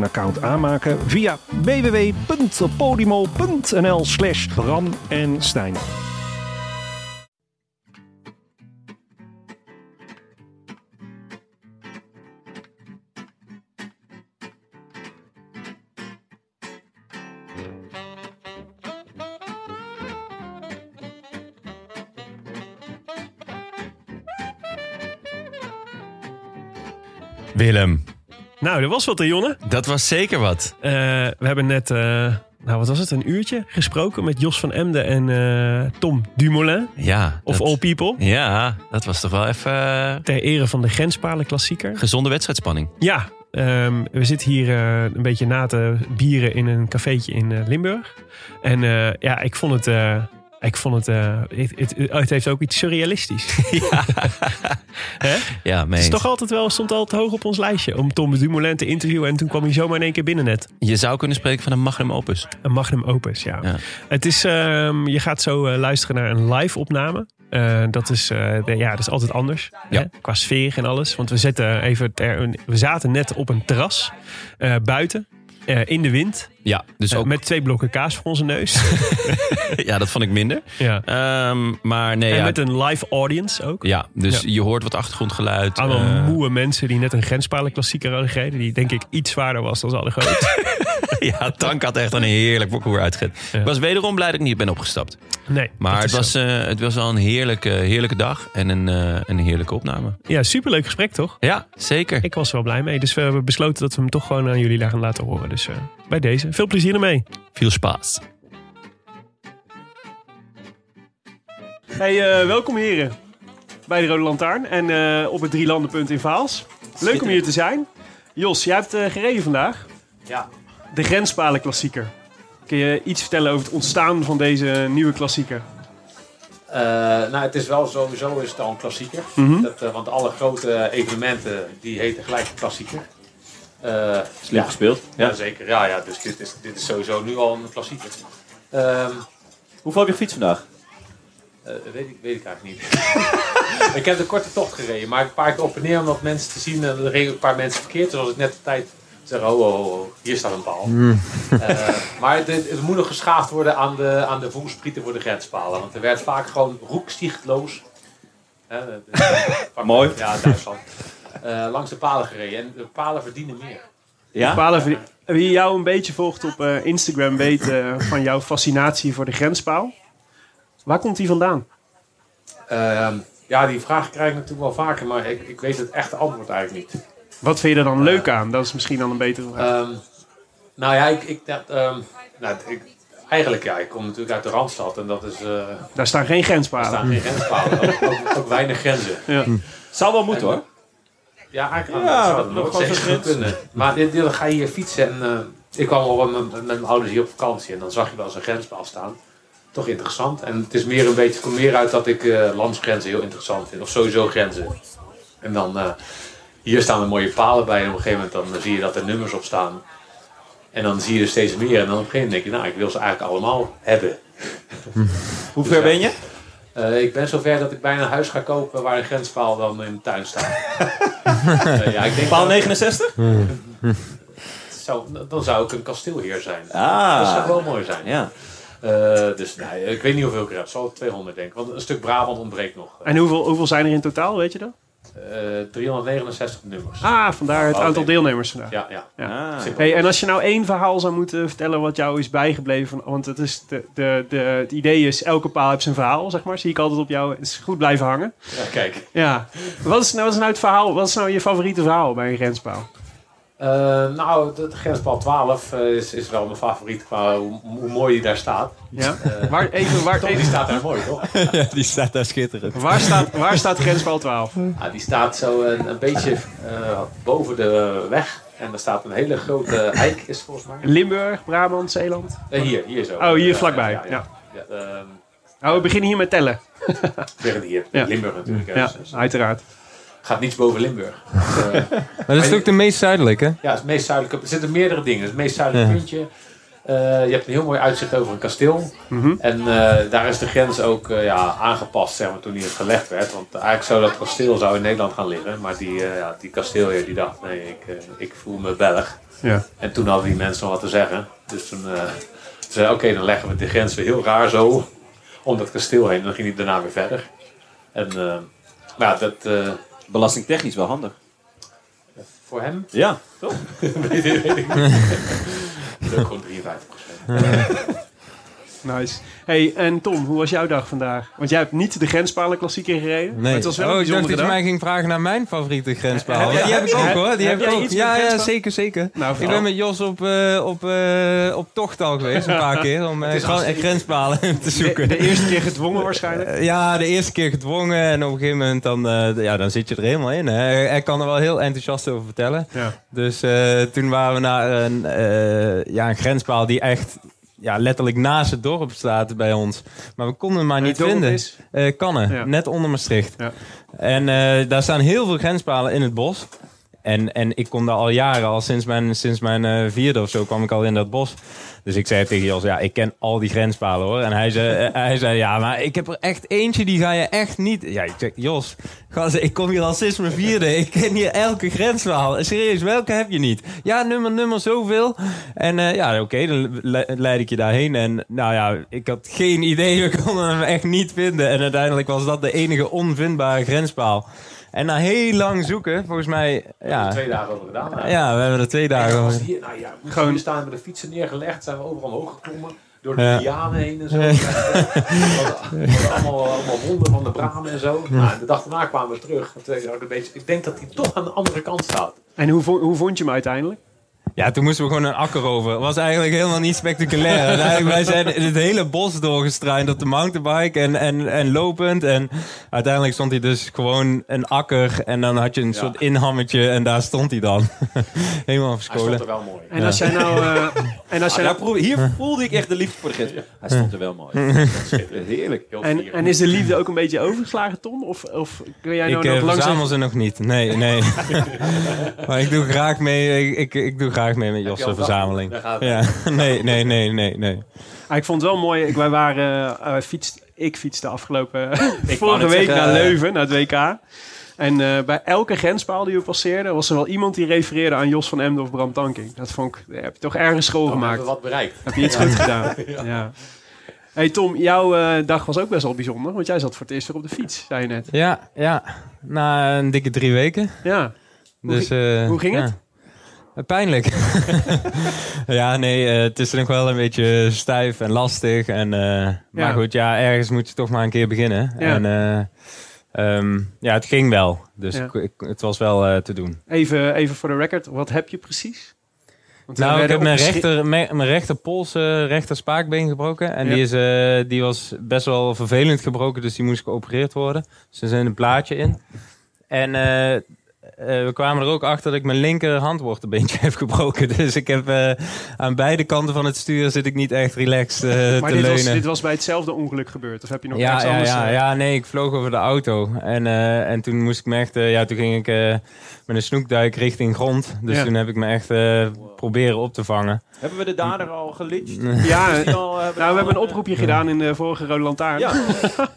een account aanmaken via www.podimo.nl slash Bram en Stijn. Willem, Nou, dat was wat, hè, Jonne. dat was zeker wat. Eh, we hebben net, eh, nou wat was het, een uurtje gesproken met Jos van Emden en eh, Tom Dumoulin. Ja. Of dat- All People. Ja, dat was toch wel even Ter ere van de Grenspalen klassieker. gezonde wedstrijdspanning. Ja, ehm, we zitten hier een beetje na te bieren in een cafeetje in Limburg. En ja, ik vond het... ik vond het, eh, het, het, het heeft ook iets surrealistisch. Ja, Hè? ja Het is toch altijd wel, stond altijd hoog op ons lijstje om Tom Dumoulin te interviewen. En toen kwam hij zomaar in één keer binnen net. Je zou kunnen spreken van een magnum opus. Een magnum opus, ja. Ja. Het is, ehm, je gaat zo eh, luisteren naar een live opname. Eh, dat, is, de- ja, dat is altijd anders. Ja. Hè? Qua sfeer en alles. Want we, zetten even ter- we zaten net op een terras buiten. Eh, in de wind. Ja, dus eh, ook, met twee blokken kaas voor onze neus. ja, dat vond ik minder. ja. Ehm, maar nee, En ja, met een live audience ook. ja, dus Ja. je hoort wat achtergrondgeluid. Allemaal eh, moe mensen die net een grenspalen klassieker hadden gereden. Die denk ik iets zwaarder was dan ze hadden gehoopt. ja, Tank had echt een heerlijk parcours uitgezet. Ja. Ik was wederom blij dat ik niet ben opgestapt. Nee, Maar dat het was, eh, het was wel een heerlijke, heerlijke dag en een, eh, een heerlijke opname. Ja, superleuk gesprek toch? Ja, zeker. Ik was er wel blij mee. Dus we hebben besloten dat we hem toch gewoon aan jullie gaan laten horen. Dus eh, bij deze. Veel plezier ermee. Veel spaas. Hey, eh, welkom heren. Bij de Rode Lantaarn. En eh, op het Drielandenpunt in Vaals. Leuk om hier te zijn. Jos, jij hebt eh, gereden vandaag. Ja. De Grenspalen klassieker. Kun je iets vertellen over het ontstaan van deze nieuwe klassieker? Eh, nou, het is wel sowieso is het al een klassieker. Mhm. dat, eh, want alle grote evenementen die heten gelijk een klassieker. Eh Slim gespeeld. Ja, Ja. zeker. Ja, ja, dus dit is, dit is sowieso nu al een klassieker. Ehm, Hoeveel heb je gefietst vandaag? eh, weet, ik, weet ik eigenlijk niet. ik heb de korte tocht gereden, maar een paar keer op en neer om dat mensen te zien. En er reden een paar mensen verkeerd. Zoals ik net de tijd zeg, ho, ho, ho, hier staat een paal. Eh, maar het, het moet nog geschaafd worden aan de, aan de voersprieten voor de grenspalen. Want er werd vaak gewoon roekstichtloos. Hè, dat is, vaak- Mooi. Ja, Duitsland. Eh, langs de palen gereden. En de palen verdienen meer. Ja? Palen, verdien- wie jou een beetje volgt op eh, Instagram weet eh, van jouw fascinatie voor de grenspaal. Waar komt die vandaan? Ehm, ja, die vraag krijg ik natuurlijk wel vaker, maar ik, ik weet het echte antwoord eigenlijk niet. Wat vind je er dan leuk aan? Dat is misschien dan een betere vraag. Ehm, nou ja, ik, ik, dacht, ehm, nou, ik, eigenlijk ja, ik kom natuurlijk uit de Randstad en dat is, eh Daar staan geen er grenspalen. staan geen grenspalen, ook, ook, ook weinig grenzen. Ja. Zou wel moeten hoor. Ja, eigenlijk Ja, zou het nog steeds kunnen. Maar dit, dit, dan ga je hier fietsen en eh, ik kwam al met, mijn- met mijn ouders hier op vakantie en dan zag je wel eens een grenspaal staan. Toch interessant. En het is meer een beetje, het komt meer uit dat ik eh, landsgrenzen heel interessant vind. Of sowieso grenzen. En dan, eh, hier staan er mooie palen bij en op een gegeven moment dan zie je dat er nummers op staan. En dan zie je er steeds meer en dan op een gegeven moment denk je, nou ik wil ze eigenlijk allemaal hebben. Hoe ver ben je? Eh, ik ben zover dat ik bijna een huis ga kopen waar een grenspaal dan in de tuin staat. Eh, ja, ik denk Paal dat- 69? zou, dan zou ik een kasteelheer zijn. Dat zou Ah. wel mooi zijn. Ja. Eh, dus nee, ik weet niet hoeveel ik er heb. Zal 200 denk ik. Want een stuk Brabant ontbreekt nog. En hoeveel, hoeveel zijn er in totaal, weet je dat? Eh, 369 nummers. Ah, vandaar het Oh, aantal deelnemers vandaag. Ja, ja. Ja. Ah. Hey, en als je nou één verhaal zou moeten vertellen wat jou is bijgebleven, want het, is de, de, de, het idee is elke paal heeft zijn verhaal, zeg maar. Zie ik altijd op jou. Het is goed blijven hangen. Ja, kijk. Ja. Wat is, nou, wat is nou het verhaal? Wat is nou je favoriete verhaal bij een grenspaal? Eh, nou, de, de grenspaal 12 eh, is, is wel mijn favoriet qua hoe, hoe mooi die daar staat. Ja. Eh, Waar, even, waar, toch, die even, staat daar mooi, toch? ja, die staat daar schitterend. waar, staat, waar staat grenspaal 12? Ah, die staat zo een, een beetje eh, boven de weg. En er staat een hele grote eik, is volgens mij. Limburg, Brabant, Zeeland? Hier, hier zo. Oh, hier vlakbij. Ja, Ja. ja. ja. ehm, Nou, we beginnen hier met tellen. liggen hier. Ja. Limburg natuurlijk. Ja, dus- dus uiteraard. Gaat niets boven Limburg. Dus, eh, Maar dat is ook de meest zuidelijke. Ja, het, is het meest zuidelijke. Er zitten meerdere dingen. Het, is het meest zuidelijke Ja. puntje. Eh, je hebt een heel mooi uitzicht over een kasteel. Mhm. En eh, daar is de grens ook ja, aangepast zeg maar, toen die gelegd werd. Want eigenlijk zou dat kasteel zou in Nederland gaan liggen. Maar die, ja, die kasteelheer die dacht, nee, ik, ik voel me Belg. Ja. En toen hadden die mensen nog wat te zeggen. Dus toen eh, ze zei oké, dan leggen we de grens weer heel raar zo om dat kasteel heen. En dan ging hij daarna weer verder. En maar ja, dat, Belastingtechnisch wel handig. voor hem Ja, toch? weet ik niet. Gewoon 53 Nice. Hey, en Tom, hoe was jouw dag vandaag? Want jij hebt niet de grenspalen klassieker gereden. Maar Nee. het was wel een oh, ik dacht dat je mij ging vragen naar mijn favoriete grenspaal. Jij- die heb ik ook hoor. Die heb heb, ik jij ook. Ja, ja, zeker, zeker. Nou, ik ben met Jos op, eh, op, eh, op tocht al geweest een paar keer om eh, gra- grenspalen te zoeken. de eerste keer gedwongen waarschijnlijk. Ja, de eerste keer gedwongen en op een gegeven moment dan, eh, ja, dan zit je er helemaal in. Hè. Hij kan er wel heel enthousiast over vertellen. Ja. Dus eh, toen waren we naar een, eh, ja, een grenspaal die echt ja, letterlijk naast het dorp staat bij ons. Maar we konden hem maar niet vinden. is? Eh, Kannen, Ja. net onder Maastricht. Ja. En eh, daar staan heel veel grenspalen in het bos. En, en ik kom daar al jaren, al sinds mijn, sinds mijn eh, vierde of zo, kwam ik al in dat bos. Dus ik zei tegen Jos, ja, ik ken al die grenspalen hoor. En hij zei, eh, hij zei ja, maar ik heb er echt eentje, die ga je echt niet... Ja, ik zeg, Jos, gast, ik kom hier al sinds mijn vierde. Ik ken hier elke grenspaal. Serieus, welke heb je niet? Ja, nummer, nummer, zoveel. En eh, ja, oké, dan le- leid ik je daarheen. En nou ja, ik had geen idee, we konden hem echt niet vinden. En uiteindelijk was dat de enige onvindbare grenspaal. En na heel lang zoeken, volgens mij, ja... twee dagen over gedaan. hè. Ja, we hebben er twee En dagen over. hier, nou ja, we Gewoon- staan hebben de fietsen neergelegd, zijn we overal omhoog geklommen. Door de Ja. lianen heen en zo. We hadden allemaal, allemaal wonden van de bramen en zo. Nou, de dag daarna kwamen we terug. Ik, een beetje, ik denk dat hij toch aan de andere kant staat. En hoe, hoe vond je hem uiteindelijk? Ja, toen moesten we gewoon een akker over. Het was eigenlijk helemaal niet spectaculair. Wij zijn het hele bos doorgestruind op de mountainbike en, en, en lopend. En uiteindelijk stond hij dus gewoon een akker. En dan had je een soort inhammetje en daar stond hij dan. helemaal Hij stond verscholen. er wel mooi. En als jij nou... eh, en als Ah, jij nou hier voelde ik echt de liefde voor de grens. Hij stond er wel mooi. Heerlijk. Heel en, en is de liefde ook een beetje overgeslagen, Tom? Of, of kun jij nou Ik nog eh, langzaam... verzamel ze nog niet. Nee, nee. maar ik doe graag mee, ik, ik, ik doe graag mee met Heb Jos' verzameling. Ja, nee, nee, nee, nee, nee. Ah, ik vond het wel mooi. Ik, wij waren, eh, wij fietst, ik fietste afgelopen vorige week zeggen, naar eh, Leuven, naar het WK. En eh, bij elke grenspaal die we passeerden, was er wel iemand die refereerde aan Jos van Emden of Bram Tankink. Dat vond ik, daar heb je toch ergens school Dan gemaakt. we wat bereikt. Heb je iets goed gedaan? ja. Hey Tom, jouw eh, dag was ook best wel bijzonder, want jij zat voor het eerst weer op de fiets, zei je net. Ja, ja. Na een dikke drie weken. Ja. Hoe Dus, eh, hoe ging ja. het? Eh, Pijnlijk. ja, nee, eh, het is nog wel een beetje stijf en lastig. En, eh, Maar goed, ja, ergens moet je toch maar een keer beginnen. Ja. En eh, ehm, ja, het ging wel. Dus Ja. ik, ik- het was wel te doen. Even, even voor de record, wat heb je precies? Want Nou, ik heb mijn rechter, mijn, mijn rechter pols, eh, rechter spaakbeen gebroken. En die, is, die was best wel vervelend gebroken, dus die moest geopereerd worden. Dus er zit een plaatje in. En we kwamen er ook achter dat ik mijn linker handwortelbeentje heb gebroken. Dus ik heb eh, aan beide kanten van het stuur zit ik niet echt relaxed eh, Maar te dit was, leunen. dit was bij hetzelfde ongeluk gebeurd? Of heb je nog ja, ja, anders? ja, eh, ja, nee, ik vloog over de auto. En, eh, en toen moest ik me echt, eh, ja, toen ging ik eh, met een snoekduik richting grond. Dus Ja. toen heb ik me echt eh, proberen op te vangen. Hebben we de dader al gelyncht? Ja, al, eh, nou, we hebben een oproepje gedaan in de vorige Rode Lantaarn. Ja.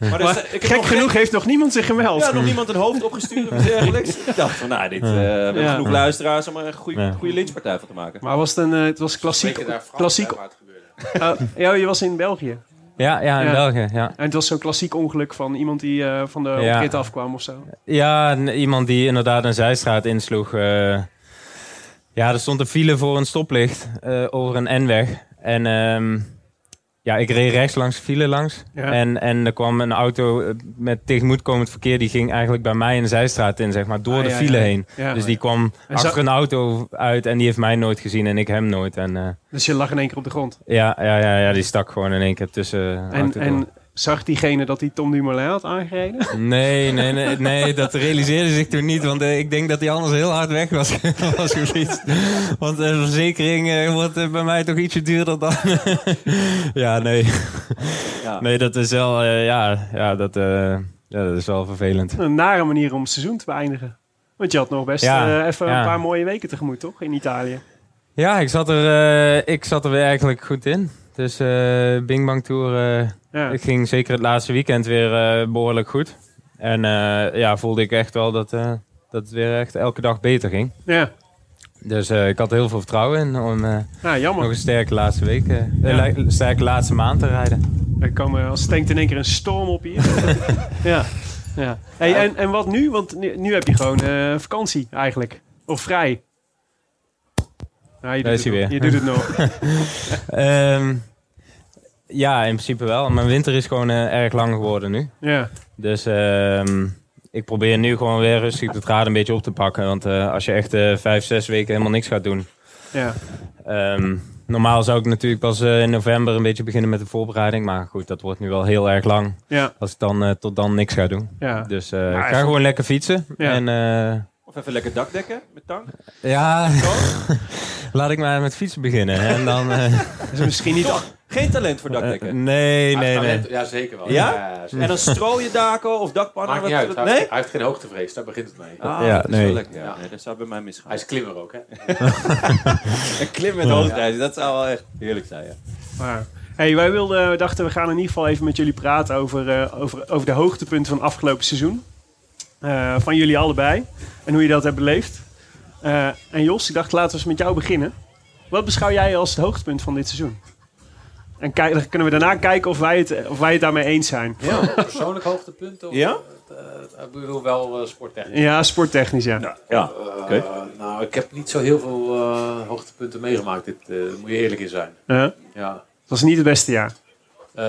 Maar, dus, Maar ik heb gek genoeg heeft nog niemand zich gemeld. Ja, nog niemand een hoofd opgestuurd iets. Ik dacht van, nou, dit, eh, we hebben Ja. genoeg luisteraars om er een goede, Ja. goede lynchpartij van te maken. Maar was het, een, eh, het was klassiek. Daar Frans klassiek het. Oh, ja, je was in België. Ja, ja, in Ja. België, ja. En het was zo'n klassiek ongeluk van iemand die eh, van de Ja. rit afkwam of zo. Ja, iemand die inderdaad een zijstraat insloeg. eh. ja, er stond een file voor een stoplicht eh, over een N-weg. En ehm, ja, ik reed rechts langs de file langs. Ja. En, en er kwam een auto eh, met tegemoetkomend verkeer. Die ging eigenlijk bij mij een zijstraat in, zeg maar, door Ah, de ja, file ja. heen. Dus die kwam En achter een auto uit en die heeft mij nooit gezien en ik hem nooit. En eh, Dus je lag in één keer op de grond. ja, ja, ja, ja, die stak gewoon in één keer tussen de En, en zag diegene dat hij Tom Dumoulin had aangereden? Nee, nee, nee, nee, dat realiseerde zich toen niet. Want eh, ik denk dat hij anders heel hard weg was, was gefietst. Want de verzekering eh, wordt eh, bij mij toch ietsje duurder dan... ja, nee. Ja. Nee, dat is wel... eh, ja, ja, dat, eh, ja, dat is wel vervelend. Een nare manier om het seizoen te beëindigen. Want je had nog best Ja, eh, even ja. een paar mooie weken tegemoet, toch? In Italië. Ja, ik zat er, eh, ik zat er weer eigenlijk goed in. Dus eh Bing Bang Tour... Ja. Het ging zeker het laatste weekend weer eh, behoorlijk goed. En eh, ja, voelde ik echt wel dat, eh, dat het weer echt elke dag beter ging. Ja, Dus ik had heel veel vertrouwen in om jammer. nog een sterke laatste week, Ja. li- sterke laatste maand te rijden. Er komen als tankt in één keer een storm op hier. ja. ja. Hey, en, en wat nu? Want nu, nu heb je gewoon vakantie eigenlijk. Of vrij. Nou, je doet is het hij nog. weer. Je doet het nog. Ehm, ja, in principe wel. Mijn winter is gewoon eh, erg lang geworden nu. Ja. Dus ehm, ik probeer nu gewoon weer rustig de draad een beetje op te pakken. Want eh, als je echt eh, vijf, zes weken helemaal niks gaat doen, Ja. Ehm, normaal zou ik natuurlijk pas eh, in november een beetje beginnen met de voorbereiding. Maar goed, dat wordt nu wel heel erg lang. Ja. Als ik dan eh, tot dan niks ga doen. Ja. Dus eh, Maar ik ga even- gewoon lekker fietsen. Ja. En eh, Of even lekker dakdekken met tang. ja, laat ik maar met fietsen beginnen. En dan... eh, is misschien niet... Toch? Geen talent voor eh, dakdekken. nee, nee, nee. Ja, zeker wel. Ja? zeker. En dan strooien daken of dakpannen? Maakt niet wat- uit. wat- Hij, Nee? heeft, hij heeft geen hoogtevrees, daar begint het mee. Ah, Ja, dat is nee. wel lekker. Ja, Ja. nee, dat zou bij mij misgaan. Hij is klimmer ook, hè? Een klim met hoogtijden, dat zou wel echt heerlijk zijn. Ja. Maar, hey, wij wilden, we dachten we gaan in ieder geval even met jullie praten over, eh, over, over de hoogtepunten van het afgelopen seizoen. Eh, van jullie allebei. En hoe je dat hebt beleefd. Eh, en Jos, ik dacht laten we eens met jou beginnen. Wat beschouw jij als het hoogtepunt van dit seizoen? En kijk, dan kunnen we daarna kijken of wij het, of wij het daarmee eens zijn. Ja, persoonlijk hoogtepunt? Of, Ja? eh, eh, Ik bedoel wel uh, sporttechnisch. Ja, sporttechnisch, ja. Ja, Eh, oké. Nou, ik heb niet zo heel veel eh, hoogtepunten meegemaakt. Dit eh, daar moet je eerlijk in zijn. Eh, Ja. het was niet het beste jaar. Eh,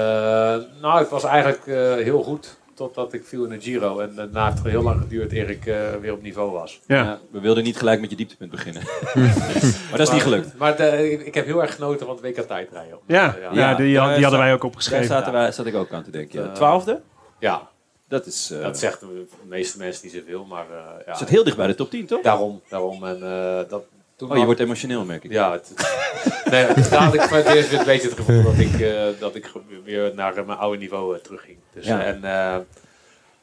nou, ik was eigenlijk eh, heel goed. Totdat ik viel in de Giro. En daarna heeft het heel lang geduurd eer ik eh, weer op niveau was. Ja. Ja, we wilden niet gelijk met je dieptepunt beginnen. maar dat is niet gelukt. Maar de- ik, ik heb heel erg genoten van het WK tijdrijden. Ja, ja, ja. die, die hadden wij ook Daar opgeschreven. zaten wij, zat ik ook aan te denken. Ja. Eh, Twaalfde? Ja, Dat is, eh, dat zegt de meeste mensen niet zoveel. Maar eh, ja, zat heel dicht bij de top 10, toch? daarom. daarom en, eh, dat, toen Oh, je wordt emotioneel, merk ik. Ja, het, nee, ik voor het eerst weer een beetje het gevoel dat ik, eh, dat ik weer naar eh, mijn oude niveau eh, terugging. Dus, Ja. En eh,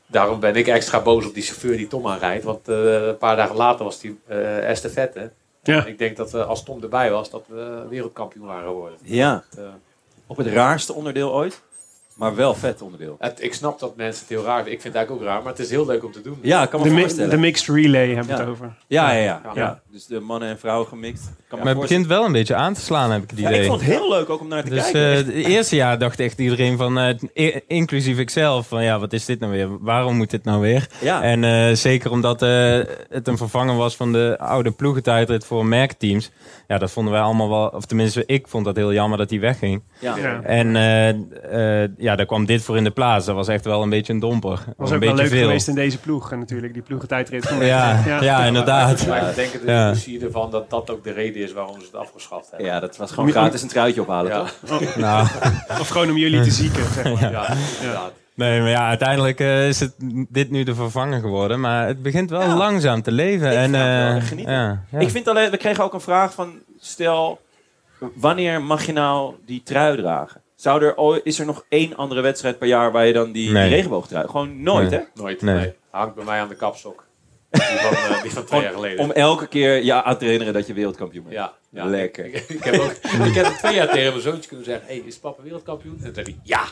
daarom ben ik extra boos op die chauffeur die Tom aanrijdt. Want eh, een paar dagen later was die eh estafette. Ja. Ik denk dat we, als Tom erbij was, dat we wereldkampioen waren geworden. Ja, eh, op het raarste onderdeel ooit. Maar wel vet onderdeel. het- ik snap dat mensen het heel raar vinden. Ik vind het eigenlijk ook raar, maar het is heel leuk om te doen. Ja, kan me De, mi- voorstellen. de mixed relay hebben we Ja. het over. ja, ja, ja, Ja. ja. Dus de mannen en vrouwen gemixt. Kan Maar het voorstellen. begint wel een beetje aan te slaan, heb ik het Ja, idee. ik vond het heel leuk ook om naar te Dus kijken. eh, het eerste jaar dacht echt iedereen van, eh, inclusief ikzelf, van ja, wat is dit nou weer? Waarom moet dit nou weer? ja. En eh, zeker omdat eh, het een vervanger was van de oude ploegentijdrit voor merkteams. Ja, dat vonden wij allemaal wel, of tenminste ik vond dat heel jammer dat die wegging. ja. Ja. En eh, eh, ja, daar kwam dit voor in de plaats. Dat was echt wel een beetje een domper. was een ook wel beetje leuk veel. geweest in deze ploeg. En natuurlijk, die ploegentijdrit. van Ja, ja, inderdaad. Maar ik denk het Ja. discussie ervan dat dat ook de reden is waarom ze het afgeschaft hebben. ja, dat was gewoon gratis een truitje ophalen, Ja, toch? Nou, Of gewoon om jullie te zieken, zeg maar. ja, inderdaad. nee, maar ja, uiteindelijk eh, is het dit nu de vervanger geworden. Maar het begint wel Ja. langzaam te leven. Ik en, vind het wel eh, echt genieten. ja, ja. Ik vind alleen, we kregen ook een vraag van, stel, wanneer mag je nou die trui dragen? Zou er, is er nog één andere wedstrijd per jaar waar je dan die, Nee. die regenboogtrui? Gewoon nooit, Nee. hè? Nooit. Nee. Nee. Hangt bij mij aan de kapstok. Die van, eh, die van twee jaar geleden. Om elke keer je aan te herinneren dat je wereldkampioen bent. Ja, Ja, Lekker. Ik, ik heb ook, ik heb twee jaar tegen mijn zoontje kunnen zeggen: hey, is papa wereldkampioen? En toen zei hij: Ja.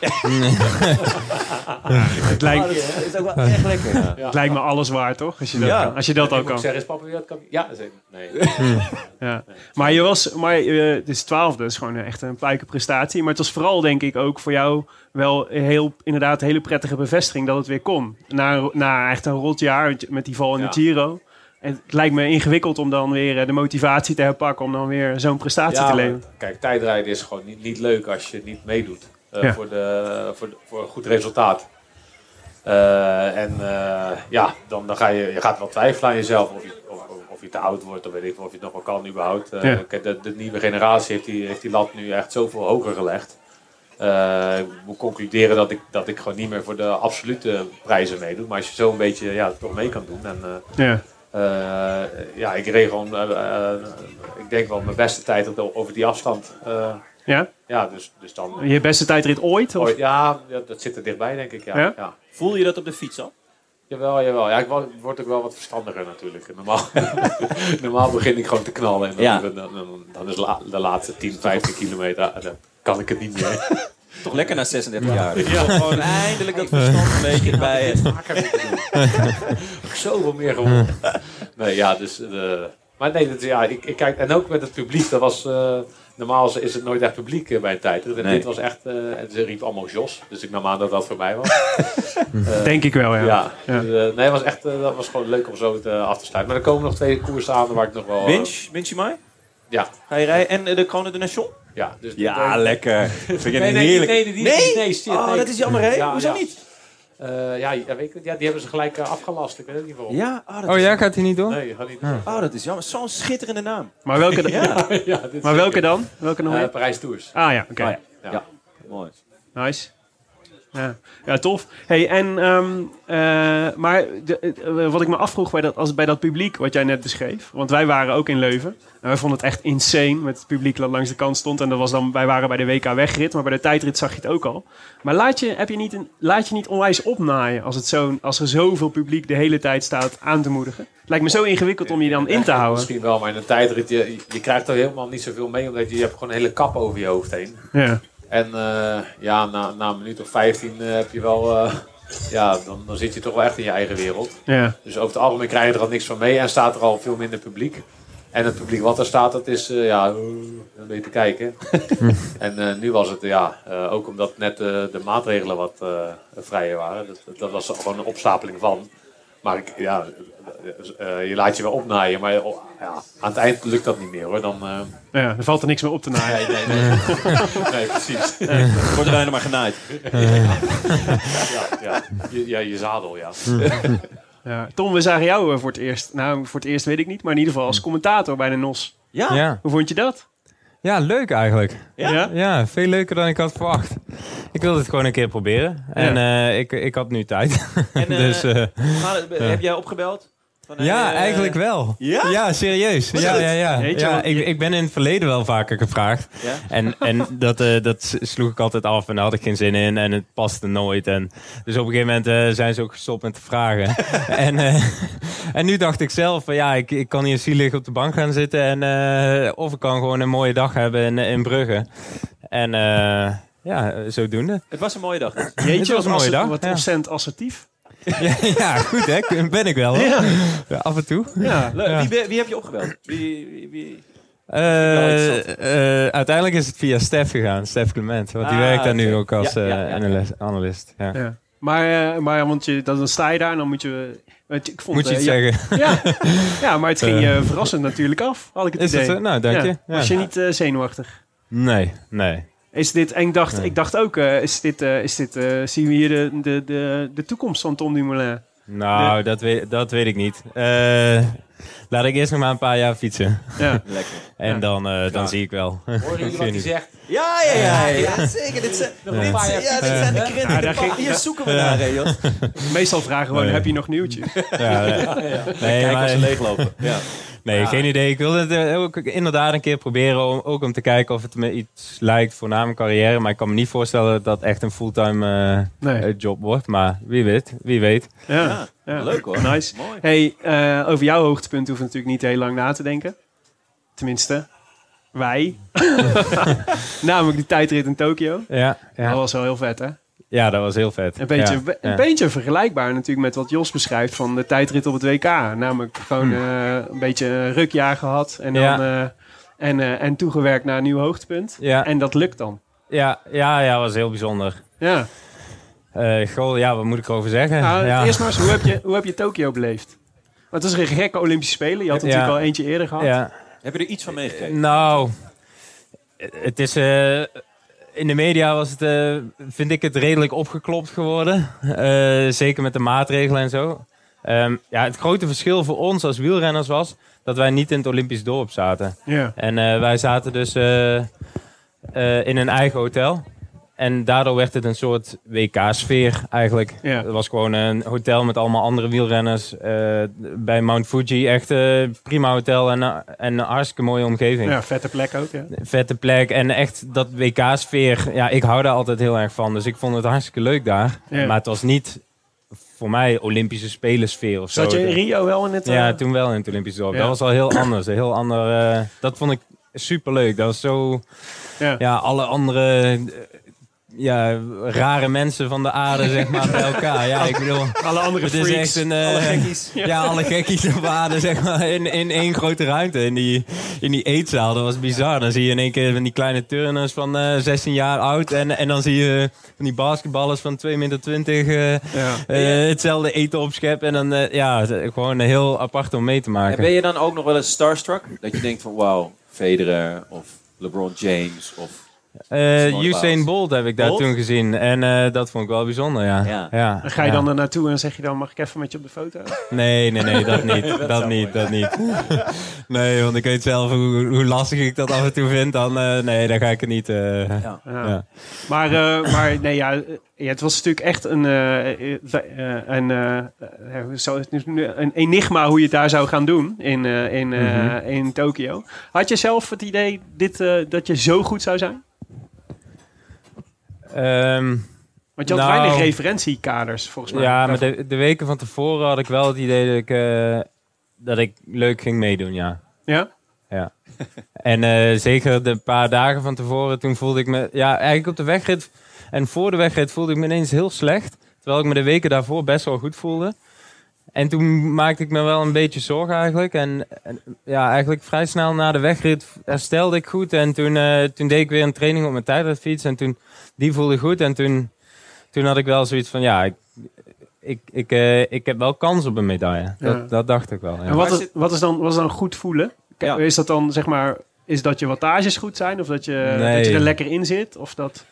Het lijkt, Oh, dat is ook wel echt lekker. Ja. het lijkt me alles waar, toch? Als je dat, Ja. kan. Als je dat al moet kan. zeggen: Is papa wereldkampioen? Ja. Dan ik: Nee. Ja. Maar je was, maar eh, het is twaalfde, dat is gewoon echt een puike prestatie. Maar het was vooral, denk ik, ook voor jou wel heel, inderdaad een hele prettige bevestiging dat het weer kon. Na, na echt een rot jaar met die val in Ja. de Giro. Het lijkt me ingewikkeld om dan weer eh, de motivatie te herpakken om dan weer zo'n prestatie Ja, te leveren. Kijk, tijdrijden is gewoon niet, niet leuk als je niet meedoet eh, Ja. voor, de, voor, de- voor een goed resultaat. Eh, en ja, dan, dan ga je, je gaat wel twijfelen aan jezelf of je, of, of- je te oud wordt, of weet ik of je het nog wel kan überhaupt. Ja. kijk, de, de nieuwe generatie heeft die, heeft die lat nu echt zoveel hoger gelegd. Ik moet concluderen dat ik, dat ik gewoon niet meer voor de absolute prijzen meedoe. Maar als je zo een beetje ja, toch mee kan doen. En, Ja. Eh, ja, ik reed gewoon, eh, eh, ik denk wel mijn beste tijd op- over die afstand. Eh, ja? ja, dus, dus dan. Je beste tijdrit ooit? Of? Ooit- ja, ja, dat zit er dichtbij, denk ik. Ja, Ja? ja? Voel je dat op de fiets al? Jawel, jawel. Ja, ik word, ook wel wat verstandiger natuurlijk. Normaal, normaal begin ik gewoon te knallen. En dan, Ja. dan, dan, dan is la- de laatste 10, 15 kilometer, dan kan ik het niet meer. Toch lekker na 36 jaar. Ja. Gewoon eindelijk dat verstand een beetje moeten doen. Zoveel meer gewonnen. Nee, ja, dus... eh, maar nee, dat, ja, ik, ik kijk... En ook met het publiek, dat was... eh, normaal is- het nooit echt publiek eh, bij een tijdrit. En Nee. dit was echt... eh, en ze riep allemaal Jos. Dus ik nam aan dat dat voor mij was. Denk ik wel, ja. Ja, Ja. dus, nee, het was echt, dat was gewoon leuk om zo te, af te sluiten. Maar er komen nog twee koersen aan waar ik nog wel... Winch, Winch Mai? ja, Ga je rijden? En de Krone de Nation? Ja. Dus Ja, nee, lekker. Vind je Nee, nee, heerlijk... nee, die- die- nee? nee, shit, oh, nee. dat is jammer, hè? Ja, Hoezo ja. niet? Eh, ja, ja, weet ik, ja, die hebben ze gelijk eh, afgelast. Ik weet ook niet waarom. Ja, oh, Oh ja, gaat hij niet door? Nee, gaat niet. oh, dat is jammer. Zo'n schitterende naam. Maar welke, dan? ja, maar welke dan? Welke nog Eh, meer? Parijs Tours. ah ja, oké. Oh, ja. Ja. Ja. Mooi. Nice. Ja, ja tof. Hey, en, ehm, eh, maar de, eh, wat ik me afvroeg bij dat, als, bij dat publiek wat jij net beschreef. Want wij waren ook in Leuven. En wij vonden het echt insane met het publiek dat langs de kant stond. En dat was dan, wij waren bij de WK wegrit, maar bij de tijdrit zag je het ook al. Maar laat je, heb je niet een, laat je niet onwijs opnaaien als, het zo, als er zoveel publiek de hele tijd staat aan te moedigen. Het lijkt me zo ingewikkeld om je dan in te houden. Misschien wel, maar in een tijdrit, je, je krijgt er helemaal niet zoveel mee. Omdat je, je hebt gewoon een hele kap over je hoofd heen. Ja, En eh, ja, na, na een minuut of 15 eh, heb je wel... eh, ja, dan, dan zit je toch wel echt in je eigen wereld. ja, Dus over het algemeen krijg je er al niks van mee en staat er al veel minder publiek. En het publiek wat er staat, dat is ja, een beetje te kijken. en nu was het, ja, ook omdat net de maatregelen wat vrijer waren. Dat, dat was gewoon een opstapeling van. Maar ik, ja, eh, je laat je wel opnaaien, maar oh, ja, aan het eind lukt dat niet meer hoor. Dan, eh, ja, er valt er niks meer op te naaien. nee, nee, nee. nee, precies. Wordt er bijna maar genaaid. Ja, ja, je, ja, je zadel, ja. Ja. Tom, we zagen jou eh, voor het eerst. Nou, voor het eerst weet ik niet, maar in ieder geval als commentator bij de NOS. Ja? Ja. Hoe vond je dat? ja, leuk eigenlijk. Ja? Ja, veel leuker dan ik had verwacht. Ik wilde het gewoon een keer proberen. En eh, ik, ik had nu tijd. En, eh, dus eh, Heb jij opgebeld? Van, ja, eh, eigenlijk wel. Ja? Ja, serieus. Ja, het? ja, ja. Ja ik, ik ben in het verleden wel vaker gevraagd. Ja? En, en dat, eh, dat sloeg ik altijd af en daar had ik geen zin in. En het paste nooit. En dus op een gegeven moment eh, zijn ze ook gestopt met te vragen. en, eh, en nu dacht ik zelf, van, ja, ik, ik kan hier zielig op de bank gaan zitten. En, eh, of ik kan gewoon een mooie dag hebben in, in Brugge. En eh, ja, zodoende. Het was een mooie dag. Het Jeetje, was een mooie dag, Wat ja. ontzettend assertief. ja, ja, goed hè. Ben ik wel. Ja. Ja, af en toe. Ja. Wie, wie heb je opgebeld? Wie, wie, wie- Eh, eh, uiteindelijk is het via Stef gegaan, Stef Clement. Want die Ah, werkt daar nu ook als eh, analist. ja. Ja. Maar, maar want je, dan sta je daar en dan moet je... Ik vond, Moet je iets zeggen? Ja, ja, maar het ging je verrassend natuurlijk af, had ik het Is idee. zo? Nou, dank je. Was je niet zenuwachtig? Nee, nee. Is dit, en ik dacht, Nee. ik dacht ook, eh, is dit, eh, is dit, eh, zien we hier de, de, de, de toekomst van Tom Dumoulin? Nou, dat, weet, dat weet ik niet. Eh, laat ik eerst nog maar een paar jaar fietsen. Ja. Lekker. En Ja. dan, eh, dan zie ik wel. Jullie Ik wat hij zegt? Ja, ja, ja, ja, zeker. Dit zijn, Nog dit, een paar zijn- jaar ja, dit zijn de. Ja, pa- Hier zoeken we naar, hè. Meestal vragen gewoon, Nee. heb je nog nieuwtjes? Ja, nee, nee, Kijk maar- of ze leeglopen. Ja. Nee geen idee. Ik wilde het eh, ook inderdaad een keer proberen. Om, ook om te kijken of het me iets lijkt voor na mijn carrière. Maar ik kan me niet voorstellen dat dat echt een fulltime eh, Nee. eh, job wordt. Maar wie weet, wie weet. Ja. Ja, Ja. Leuk hoor. Nice. Mooi. Hey, eh, over jouw hoogtepunt hoeven we natuurlijk niet heel lang na te denken. Tenminste, wij. Namelijk die tijdrit in Tokio. Ja, Dat ja. was wel heel vet, hè? Ja, dat was heel vet. Een beetje, Ja, een ja. beetje vergelijkbaar natuurlijk met wat Jos beschrijft van de tijdrit op het WK. Namelijk gewoon eh, een beetje een rukjaar gehad en dan Hmm. Eh, en, eh, en toegewerkt naar een nieuw hoogtepunt. Ja, En dat lukt dan. ja, ja, ja, was heel bijzonder. Ja. Eh goh, ja, wat moet ik erover zeggen? Nou, ja. Eerst maar eens, hoe heb je, hoe heb je Tokio beleefd? Want het is een gekke Olympische Spelen. Je had Ja. natuurlijk al eentje eerder gehad. ja. Heb je er iets van meegekregen? Nou, het is. In de media was het, eh, vind ik het redelijk opgeklopt geworden. Eh, zeker met de maatregelen en zo. Ehm, ja, het grote verschil voor ons als wielrenners was dat wij niet in het Olympisch dorp zaten. Ja. En eh, wij zaten dus in een eigen hotel. En daardoor werd het een soort WK-sfeer eigenlijk. Ja. Het was gewoon een hotel met allemaal andere wielrenners. eh, bij Mount Fuji echt eh, prima hotel en, en een hartstikke mooie omgeving. ja, vette plek ook. Ja. Vette plek en echt dat WK-sfeer. Ja, ik hou daar altijd heel erg van. Dus ik vond het hartstikke leuk daar. Ja. Maar het was niet voor mij Olympische Spelensfeer of zo. Zat je in Rio wel in het... Ja, eh, toen wel in het Olympisch dorp. Ja. Dat was al heel anders. Een heel ander, dat vond ik super leuk. Dat was zo. Ja. Ja, alle andere. Ja, rare mensen van de aarde, zeg maar, bij elkaar. Ja, ik bedoel, Alle andere het is freaks. echt een... eh, alle gekkies. ja. alle gekkies op aarde, zeg maar, in, in één grote ruimte. In die, in die eetzaal, dat was bizar. Dan zie je in één keer van die kleine turners van eh 16 jaar oud. En, en dan zie je van die basketballers van 2 meter 20 eh, Ja. eh, hetzelfde eten opscheppen. En dan, ja, gewoon heel apart om mee te En maken. ben je dan ook nog wel eens starstruck? Dat je denkt van wauw, Federer of LeBron James of... Eh, mooi Usain. Bolt heb ik daar Bolt? toen gezien. En eh, dat vond ik wel bijzonder, ja. Ja. ga je ja. dan er naartoe en zeg je dan, mag ik even met je op de foto? Nee, nee, nee, dat niet. dat niet, dat niet. nee, want ik weet zelf hoe, hoe lastig ik dat af en toe vind. Dan, eh, nee, dan ga ik het niet. eh, Ja. Ja. Ja. Maar, eh, maar nee, ja, ja, het was natuurlijk echt een, eh, eh, eh, een, enigma hoe je het daar zou gaan doen in, eh, in, eh, Mhm. in Tokio. Had je zelf het idee dit, eh, dat je zo goed zou zijn? Ehm, Want je had Nou, weinig referentiekaders volgens mij. ja, maar de, de weken van tevoren had ik wel het idee dat ik, eh, dat ik leuk ging meedoen, ja. Ja? Ja. En eh, zeker de paar dagen van tevoren, toen voelde ik me... Ja, eigenlijk op de wegrit en voor de wegrit voelde ik me ineens heel slecht. Terwijl ik me de weken daarvoor best wel goed voelde. En toen maakte ik me wel een beetje zorgen eigenlijk. En, en, ja, eigenlijk vrij snel na de wegrit herstelde ik goed. En toen, eh, toen deed ik weer een training op mijn tijdritfiets. En toen, die voelde goed. En toen, toen had ik wel zoiets van, ja, ik, ik, ik, eh, ik heb wel kans op een medaille. Dat, Ja. dat dacht ik wel, ja. En wat is, wat, is dan, wat is dan goed voelen? Ja. Is dat dan, zeg maar, is dat je wattages goed zijn? Of dat je, Nee. dat je er lekker in zit? Of dat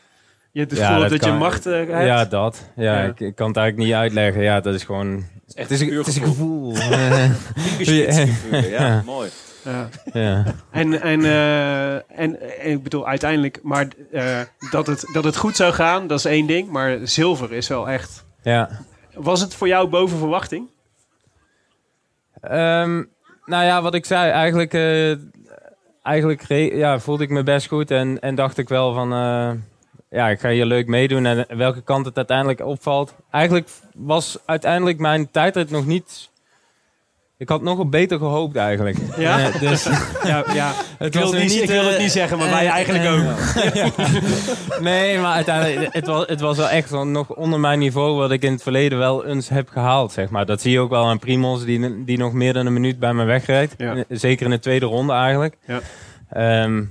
je het Ja, gevoel dat dat je macht eh, hebt? Ja, dat. Ja, Ja. Ik, ik kan het eigenlijk niet uitleggen. Ja, dat is gewoon... echt Het is, een- puur het is een gevoel. Ja, Ja. mooi. Ja. ja. En, en, eh, en, en ik bedoel, uiteindelijk, maar eh, dat, het, dat het goed zou gaan, dat is één ding. Maar zilver is wel echt. ja. Was het voor jou boven verwachting? Ehm, nou ja, wat ik zei, eigenlijk, eh, eigenlijk ja, voelde ik me best goed en, en dacht ik wel van, eh, ja, ik ga hier leuk meedoen en welke kant het uiteindelijk opvalt. Eigenlijk was uiteindelijk mijn tijdrit nog niet, ik had nog beter gehoopt eigenlijk. Ja? Eh, dus Ja, ja. het Ik wil, niet, ik wil het eh, niet zeggen, maar wij eh, eigenlijk ook. Nee, maar uiteindelijk, het was, het was wel echt nog onder mijn niveau wat ik in het verleden wel eens heb gehaald, zeg maar. Dat zie je ook wel aan Primos, die, die nog meer dan een minuut bij me wegrijdt. Ja. Zeker in de tweede ronde eigenlijk. Ja. Ehm,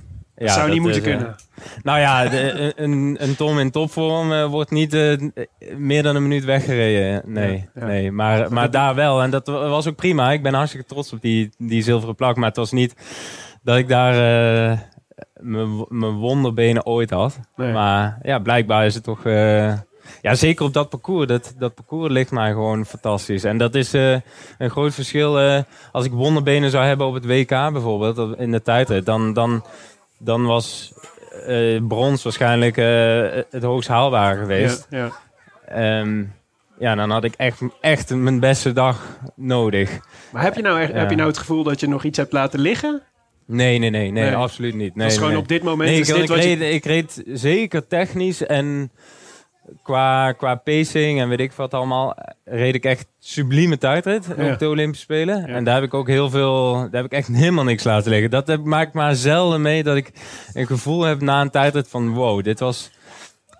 ja, zou niet moeten is, eh, kunnen. nou ja, de- een, een Tom in topvorm eh, wordt niet eh, meer dan een minuut weggereden. Nee, nee maar, maar daar wel. En dat wa- was ook prima. Ik ben hartstikke trots op die, die zilveren plak. Maar het was niet dat ik daar mijn mijn wonderbenen ooit had. Nee. Maar ja, blijkbaar is het toch... ja, zeker op dat parcours. Dat, dat parcours ligt mij gewoon fantastisch. En dat is een groot verschil. als ik wonderbenen zou hebben op het WK bijvoorbeeld, in de tijdrit, dan, dan, dan was eh, brons waarschijnlijk eh, het hoogst haalbare Ja, geweest. ja. Ehm, ja, dan had ik echt, echt mijn beste dag nodig. Maar heb je, nou echt, Ja. heb je nou het gevoel dat je nog iets hebt laten liggen? Nee, nee, nee, nee, Nee. absoluut niet. Nee, dat is gewoon nee. op dit moment Nee, is ik, dit ik, wat je... ik reed zeker technisch en qua, qua pacing en weet ik wat allemaal, reed ik echt sublieme tijdrit Ja. op de Olympische Spelen. Ja. En daar heb ik ook heel veel, daar heb ik echt helemaal niks laten liggen. Dat heb, maakt maar zelden mee dat ik een gevoel heb na een tijdrit van wow, dit was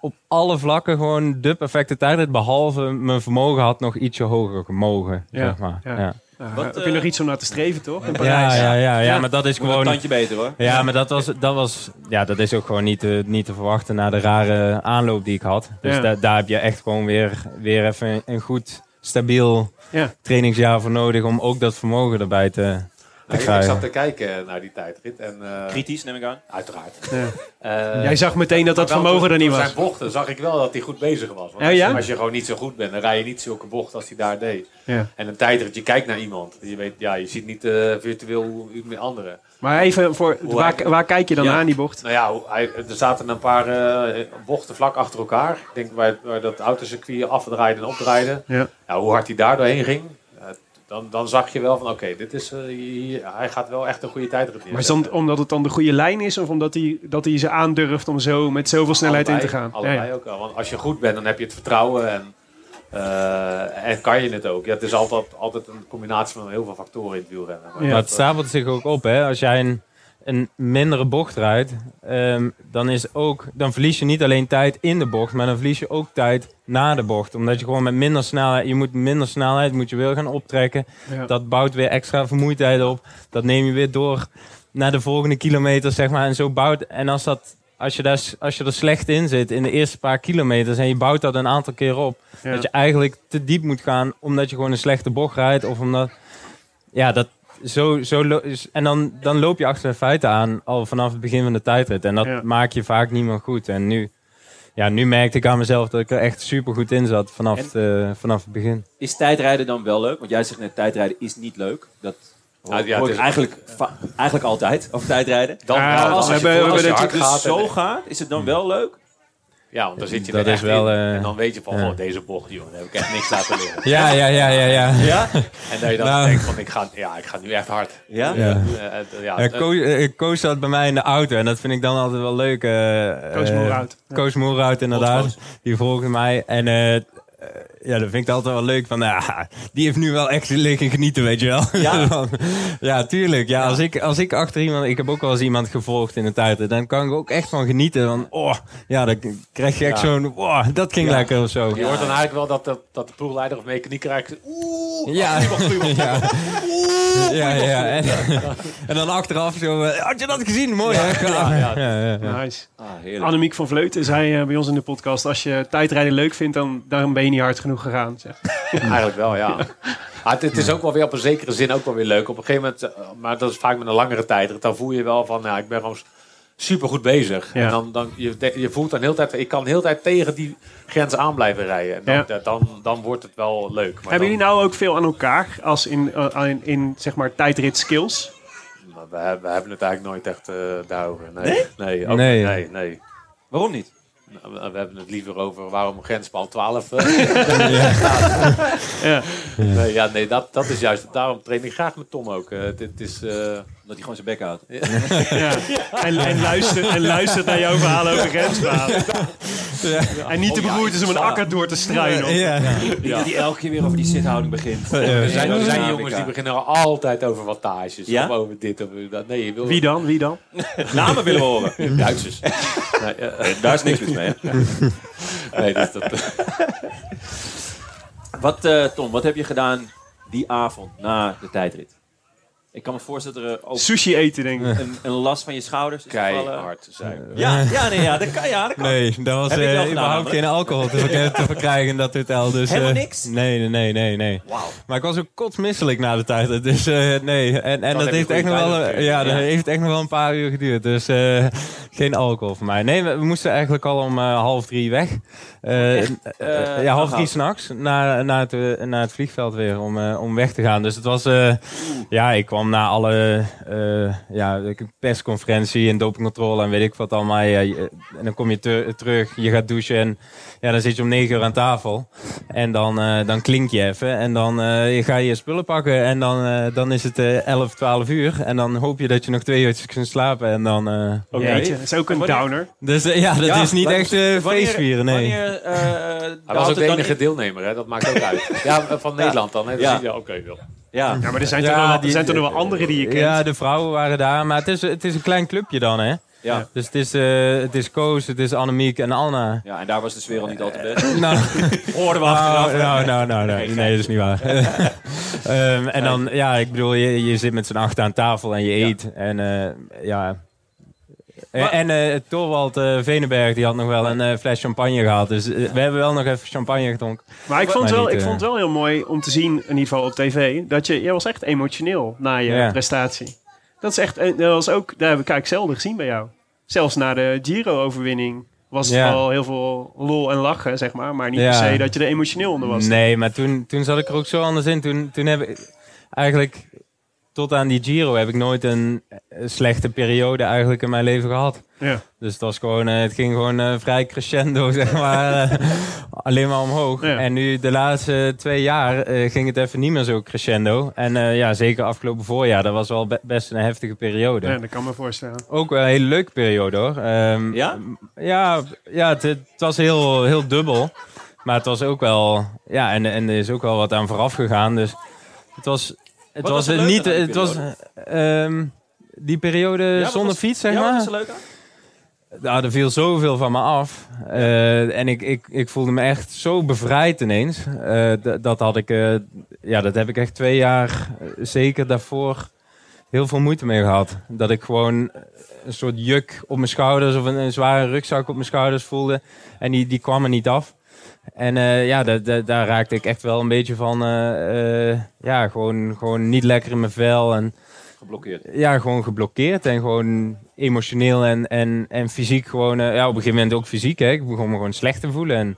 op alle vlakken gewoon de perfecte tijdrit. Behalve mijn vermogen had nog ietsje hoger gemogen, Ja, zeg maar. ja. Ja. Wat, heb je eh, nog iets om naar te streven, toch? In Ja, Parijs. ja, ja, ja, Ja. maar dat is Gewoon een tandje beter hoor. Ja, maar dat was, dat was, ja, dat is ook gewoon niet te, niet te verwachten na de rare aanloop die ik had. Dus Ja. da- daar heb je echt gewoon weer, weer even een goed, stabiel Ja. trainingsjaar voor nodig om ook dat vermogen erbij te, Ik, ik krijgen. zat te kijken naar die tijdrit. En, eh, Kritisch neem ik aan. Uiteraard. Ja. Eh, Jij zag meteen dat dat vermogen er niet was. zijn bochten zag ik wel dat hij goed bezig was. Want Oh, als, ja? je, als je gewoon niet zo goed bent, dan rij je niet zulke bochten als hij daar deed. Ja. En een tijdrit, je kijkt naar iemand. Je, weet, ja, je ziet niet eh, virtueel hoe met anderen. Maar even voor, waar, hij- waar kijk je dan Ja. aan die bocht? Nou ja, hij, er zaten een paar eh, bochten vlak achter elkaar. Ik denk waar, waar dat autocircuit afdraaide en opdraaide. Ja. Nou, hoe hard hij daar doorheen ging, eh, dan, dan zag je wel van oké, dit is eh, hier- hij gaat wel echt een goede tijdrit Maar is dan omdat het dan de goede lijn is? Of omdat hij, dat hij ze aandurft om zo met zoveel snelheid in te gaan? Allebei Ja, ja. ook wel. Want als je goed bent, dan heb je het vertrouwen en, eh, en kan je het ook. Ja, het is altijd, altijd een combinatie van heel veel factoren in het wielrennen. Maar Ja. Maar het dat, eh, stapelt zich ook op, hè. Als jij een, een mindere bocht rijdt, ehm, dan, is ook, dan verlies je niet alleen tijd in de bocht, maar dan verlies je ook tijd na de bocht. Omdat je gewoon met minder snelheid, je moet minder snelheid, moet je weer gaan optrekken. Ja. Dat bouwt weer extra vermoeidheid op. Dat neem je weer door naar de volgende kilometer, zeg maar. En zo bouwt, en als dat... Als je, daar, als je er slecht in zit in de eerste paar kilometers en je bouwt dat een aantal keer op, Ja. dat je eigenlijk te diep moet gaan omdat je gewoon een slechte bocht rijdt of omdat ja, dat zo, zo en dan, dan loop je achter de feiten aan al vanaf het begin van de tijdrit. En dat Ja. maak je vaak niet meer goed. En nu, ja, nu merkte ik aan mezelf dat ik er echt super goed in zat vanaf, En- het, eh, vanaf het begin. Is tijdrijden dan wel leuk? Want jij zegt net, tijdrijden is niet leuk. Dat hoor, Nou, ja, hoor het ik is- eigenlijk, eigenlijk altijd over tijdrijden. dan, ja, we dan als je, hebben- we als hard Dus gaat, zo gaat, is het dan wel leuk? Ja, want dan zit je Dat er is echt wel, in. eh, en dan weet je van, ja. oh, deze bocht, joh, daar heb ik echt niks laten liggen. Ja, ja, ja, ja, ja. Ja? En dat je dan Nou. denkt van, ik ga, ja, ik ga nu echt hard. Ja? Ja. Eh, eh, ja, Ja, Koos, Koos zat bij mij in de auto en dat vind ik dan altijd wel leuk. eh, Koos Moerhout. Koos Moerhout, inderdaad. Koos. Die volgde mij. En ja, dat vind ik altijd wel leuk. Van, ja, die heeft nu wel echt liggen genieten, weet je wel. Ja? Van, ja, tuurlijk. Ja, Als, ik, als ik achter iemand... Ik heb ook wel eens iemand gevolgd in de tijd. Dan kan ik ook echt van genieten. Van, oh, ja, dan krijg je echt Ja. zo'n... Oh, dat ging Ja. lekker of zo. je hoort dan eigenlijk wel dat de, dat de ploegleider of mechanieker eigenlijk... Oeh, Ja, ja. oeh, Ja, ja. En, en dan achteraf zo... eh, had je dat gezien? Mooi, hè? ja, ja. ja, ja, ja. Nice. Ah. Annemiek van Vleuten zei eh, bij ons in de podcast... als je tijdrijden leuk vindt, dan, dan ben je niet hard genoeg gegaan. Zeg. Eigenlijk wel, ja. Maar het, het is ook wel weer op een zekere zin ook wel weer leuk. Op een gegeven moment, eh, maar dat is vaak met een langere tijd. Dan voel je wel van, nou, ik ben gewoon super goed bezig. Ja. En dan, dan je, je voelt dan heel tijd, ik kan de hele tijd tegen die grens aan blijven rijden. En dan, Ja. dan, dan wordt het wel leuk. Maar Hebben dan- jullie nou ook veel aan elkaar als in, eh, in, in zeg maar tijdrit skills? we, hebben- we hebben het eigenlijk nooit echt eh, daarover. Nee? Nee? ook- Nee. nee, nee. Waarom niet? Nou, We hebben het liever over waarom grenspaal 12. eh, Ja. nee, ja, nee dat, dat is juist. Daarom train ik graag met Tom ook. Eh, dit is, eh, Dat hij gewoon zijn bek houdt. Ja. En, en, luistert, en luistert naar jouw verhalen over grensverhalen. En niet te Oh, beroerd is om een akker door te struinen. Ja. Niet dat hij elke keer weer over die zithouding begint. Er zijn, er zijn Ja, jongens die beginnen altijd over wattages. Ja? Of over dit of dat. Nee, je wil Wie dan? Wie dan? Namen willen we horen. Duitsers. nee, Daar is niks mis mee. nee, dus dat, Wat, eh, Tom, wat heb je gedaan die avond na de tijdrit? Ik kan me voorstellen dat er ook Sushi eten, denk ik. een, een last van je schouders is gevallen. keihard zijn. Ja, ja, nee, ja, dat kan. Ja, dat kan. Nee, dat was Heb ik wel eh, gedaan, überhaupt namelijk. geen alcohol te, verk- te verkrijgen in dat hotel. Dus, Helemaal eh, niks? Nee, nee, nee, nee, nee. Wauw. Maar ik was ook kotsmisselijk na de tijd. Dus eh, nee. En, en dat heb je heeft echt, goede nog wel, tijd eh, ja, dat Ja. heeft echt nog wel een paar uur geduurd. Dus eh, geen alcohol voor mij. Nee, we, we moesten eigenlijk al om eh, half drie weg. Eh, eh, Eh, ja, half nog drie s'nachts naar, naar, het, eh, naar het vliegveld weer om, eh, om weg te gaan. Dus het was... eh, ja, ik kwam na alle eh, ja, persconferentie en dopingcontrole en weet ik wat allemaal. Ja, je- en dan kom je te- terug, je gaat douchen en ja, dan zit je om negen uur aan tafel. En dan, eh, dan klink je even en dan eh, ga je je spullen pakken. En dan, eh, dan is het eh 11, 12 uur. En dan hoop je dat je nog twee uurtjes kunt slapen. En dan, eh, ja. Jeetje, dat is ook een downer. Dus ja, dat Ja, is niet echt eh feestvieren, nee. Wanneer, eh, Hij was ook het de enige deelnemer, hè? dat maakt ook uit. Ja, van Nederland dan. Hè? Dus Ja. ja, oké. wel. Ja. Ja, maar er zijn, Ja, toch, nog er zijn toch nog wel andere die je kent. Ja, de vrouwen waren daar. Maar het is, het is een klein clubje dan, hè. Ja. Dus het is, eh het is Koos, het is Annemiek en Anna. ja, en daar was de sfeer al niet al te best. Nou, Hoorden we nou, achteraf. nou, nou, nou, nee, nee, dat is niet waar. Ehm, en dan, ja, ik bedoel, je, je zit met z'n acht aan tafel en je eet. En eh, ja... Maar- en eh Torwald eh Venenberg die had nog wel een eh, fles champagne gehad. Dus eh, we hebben wel nog even champagne gedronken. Maar ik vond, Maar het wel, niet, ik eh, vond het wel heel mooi om te zien, in ieder geval op tv, dat je, je was echt emotioneel na je prestatie. Dat is echt, dat was ook, daar heb ik eigenlijk zelden gezien bij jou. Zelfs na de Giro-overwinning was het wel heel veel lol en lachen, zeg maar. Maar niet per se dat je er emotioneel onder was. Nee, maar toen, toen zat ik er ook zo anders in. Toen, toen heb ik eigenlijk tot aan die Giro heb ik nooit een eh, slechte periode eigenlijk in mijn leven gehad. Ja. Dus het, was gewoon, eh, het ging gewoon eh, vrij crescendo, zeg maar. alleen maar omhoog. Ja. En nu de laatste twee jaar ging het even niet meer zo crescendo. En eh, ja, zeker afgelopen voorjaar, dat was wel be- best een heftige periode. ja, dat kan me voorstellen. Ook wel een hele leuke periode hoor. Ehm, Ja? Ja, ja het, het was heel, heel dubbel. Maar het was ook wel... Ja, en, en er is ook wel wat aan vooraf gegaan. Dus het was... Het was niet... Het was, die periode Ja, zonder was- fiets, zeg ja, wat maar. was er leuk aan? Nou, er viel zoveel van me af. Eh, en ik, ik, ik voelde me echt zo bevrijd ineens. Eh, dat had ik... eh, ja, dat heb ik echt twee jaar zeker daarvoor heel veel moeite mee gehad. Dat ik gewoon een soort juk op mijn schouders of een, een zware rugzak op mijn schouders voelde. En die, die kwam er niet af. En eh, ja, da- da- daar raakte ik echt wel een beetje van... eh, eh, ja, gewoon, gewoon niet lekker in mijn vel en Geblokkeerd. ja, gewoon geblokkeerd en gewoon emotioneel en, en, en fysiek gewoon, ja, op een gegeven moment ook fysiek, hè. Ik begon me gewoon slecht te voelen en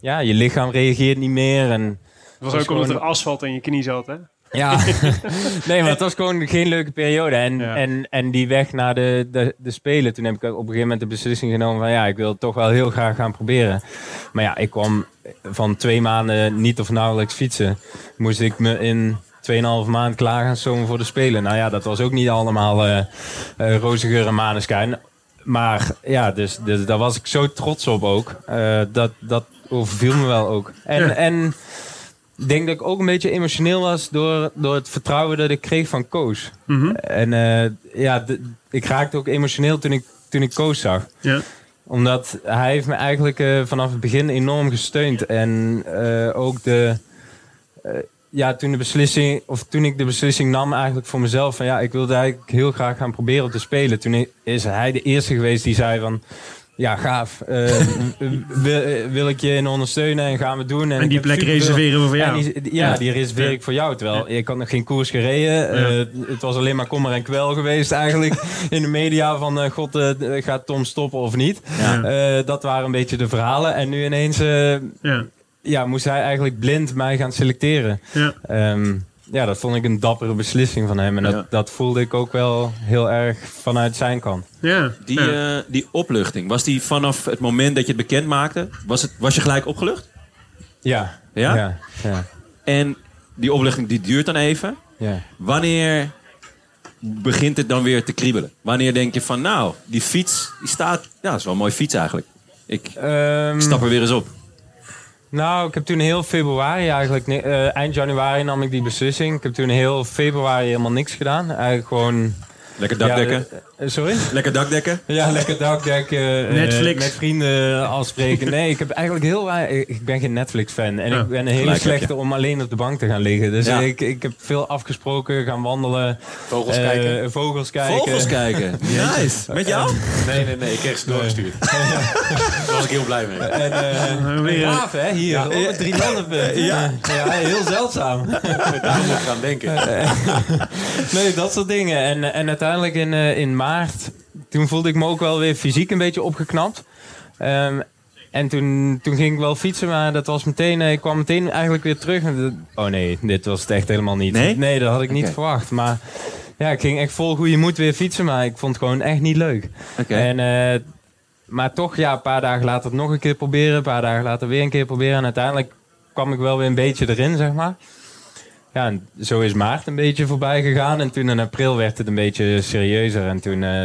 ja, je lichaam reageert niet meer en Het was was ook omdat er asfalt in je knie zat, hè? Ja, nee, maar het was gewoon geen leuke periode en, Ja. en, en die weg naar de, de, de Spelen, toen heb ik op een gegeven moment de beslissing genomen van ja, ik wil het toch wel heel graag gaan proberen. Maar ja, ik kwam van twee maanden niet of nauwelijks fietsen, moest ik me in 2,5 maand klaar gaan stomen voor de Spelen. Nou ja, dat was ook niet allemaal eh eh, roze geur en maneschijn. Maar ja, dus, dus daar was ik zo trots op ook. Eh, dat, dat overviel me wel ook. En, Ja. en ik denk dat ik ook een beetje emotioneel was door, door het vertrouwen dat ik kreeg van Koos. Mhm. En eh, ja, ik raakte ook emotioneel toen ik, toen ik Koos zag Ja. omdat hij heeft me eigenlijk eh, vanaf het begin enorm gesteund. En eh, ook de... ja, toen, de beslissing, of toen ik de beslissing nam eigenlijk voor mezelf... van ja, ik wilde eigenlijk heel graag gaan proberen te spelen. Toen is hij de eerste geweest die zei van... Ja, gaaf. Eh, wil, wil ik je in ondersteunen en gaan we doen. En die plek reserveren we voor jou. die, ja, Ja. die reserveer ik voor jou. Terwijl ik had nog geen koers gereden. Eh, het was alleen maar kommer en kwel geweest eigenlijk. In de media van, eh, god, eh, gaat Tom stoppen of niet? Eh, dat waren een beetje de verhalen. En nu ineens eh, Ja. ja, moest hij eigenlijk blind mij gaan selecteren. Ja. Ehm, ja, dat vond ik een dappere beslissing van hem. En dat, Ja. dat voelde ik ook wel heel erg vanuit zijn kant. Ja. Die, ja. eh, die opluchting, was die vanaf het moment dat je het bekend maakte, was, het, was je gelijk opgelucht? Ja. Ja? Ja. Ja. En die opluchting die duurt dan even. ja. Wanneer begint het dan weer te kriebelen? Wanneer denk je van, nou, die fiets, die staat... Ja, dat is wel een mooie fiets eigenlijk. Ik Ehm, stap er weer eens op. Nou, ik heb toen heel februari eigenlijk, eh, eind januari nam ik die beslissing. Ik heb toen heel februari helemaal niks gedaan. Eigenlijk gewoon... Lekker dakdekken. Ja, eh, sorry? Lekker dakdekken. Ja, lekker dakdekken. eh, Netflix. met vrienden afspreken. Nee, ik heb eigenlijk heel. Ik ben geen Netflix-fan. En Ja, ik ben een hele gelijk slechte om alleen op de bank te gaan liggen. Dus Ja. ik, ik heb veel afgesproken, gaan wandelen. Vogels eh, kijken. Vogels kijken. Vogels kijken. Nice. Met jou? Nee, nee, nee. Ik kreeg ze doorgestuurd. Daar was ik heel blij mee. En, eh, weer, eh, braaf, hè? Hier, op het drie mannen ja. ja, heel zeldzaam. Daar moet ik aan denken. Nee, dat soort dingen. En, en uiteindelijk in, eh, in maart, toen voelde ik me ook wel weer fysiek een beetje opgeknapt. Ehm, en toen, toen ging ik wel fietsen, maar dat was meteen, eh, ik kwam meteen eigenlijk weer terug. Oh nee, dit was het echt helemaal niet. Nee? dat had ik niet verwacht. Maar ja, ik ging echt vol goede moed weer fietsen, maar ik vond het gewoon echt niet leuk. Oké. En, eh, maar toch, ja, een paar dagen later het nog een keer proberen. Een paar dagen later weer een keer proberen. En uiteindelijk kwam ik wel weer een beetje erin, zeg maar. Ja, en zo is maart een beetje voorbij gegaan. En toen in april werd het een beetje serieuzer. En toen... eh,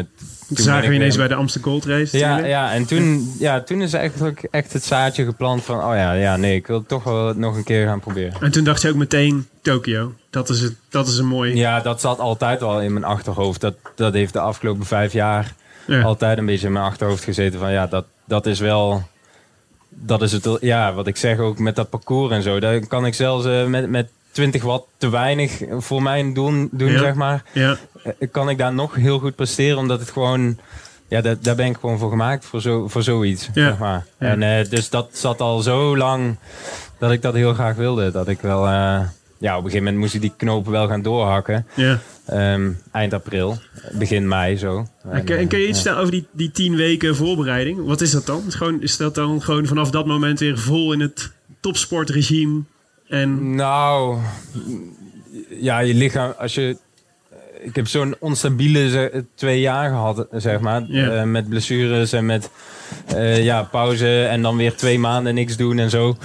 Toen zagen we ineens weer- bij de Amsterdam Gold Race ja, natuurlijk. ja, en toen, ja, toen is eigenlijk echt het zaadje geplant van... Oh ja, ja, nee, ik wil het toch wel nog een keer gaan proberen. En toen dacht je ook meteen Tokio. Dat is, het, dat is een mooi... Ja, dat zat altijd al in mijn achterhoofd. Dat, dat heeft de afgelopen vijf jaar Ja. altijd een beetje in mijn achterhoofd gezeten. Van ja, dat, dat is wel. Dat is het, ja, wat ik zeg ook met dat parcours en zo. Daar kan ik zelfs eh, met, met 20 watt te weinig voor mijn doen, doen Ja. zeg maar. Ja. Eh, Kan ik daar nog heel goed presteren, omdat het gewoon. Ja, daar, daar ben ik gewoon voor gemaakt, voor, zo, voor zoiets. Ja. Zeg maar. En eh, dus dat zat al zo lang dat ik dat heel graag wilde. Dat ik wel. eh, ja, op een gegeven moment moest ik die knopen wel gaan doorhakken. ja. Ehm, eind april, begin mei zo. En, kun- en kun je iets ja. vertellen over die, die tien weken voorbereiding? Wat is dat dan? Is, gewoon, is dat dan gewoon vanaf dat moment weer vol in het topsportregime? En Nou, ja, je lichaam, als je. Ik heb zo'n onstabiele twee jaar gehad, zeg maar. Eh, met blessures en met eh, ja, pauze en dan weer twee maanden niks doen en zo.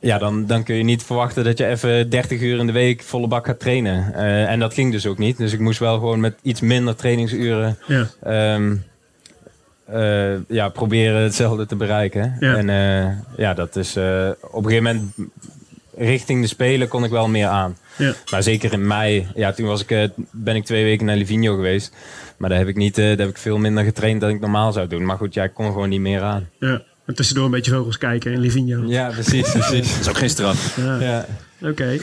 Ja, dan, dan kun je niet verwachten dat je even 30 uur in de week volle bak gaat trainen. Eh, en dat ging dus ook niet. Dus ik moest wel gewoon met iets minder trainingsuren ja, ehm, eh, ja, proberen hetzelfde te bereiken. En ja, dat is op een gegeven moment richting de Spelen kon ik wel meer aan. ja, Maar zeker in mei, ja, toen was ik, eh, ben ik twee weken naar Livigno geweest. Maar daar heb ik, niet, eh, daar heb ik veel minder getraind dan ik normaal zou doen. Maar goed, ja, ik kon gewoon niet meer aan. ja. En tussendoor een beetje vogels kijken in Livigno. Ja, precies, precies. Dat is ook geen straf. Ja. ja. Oké.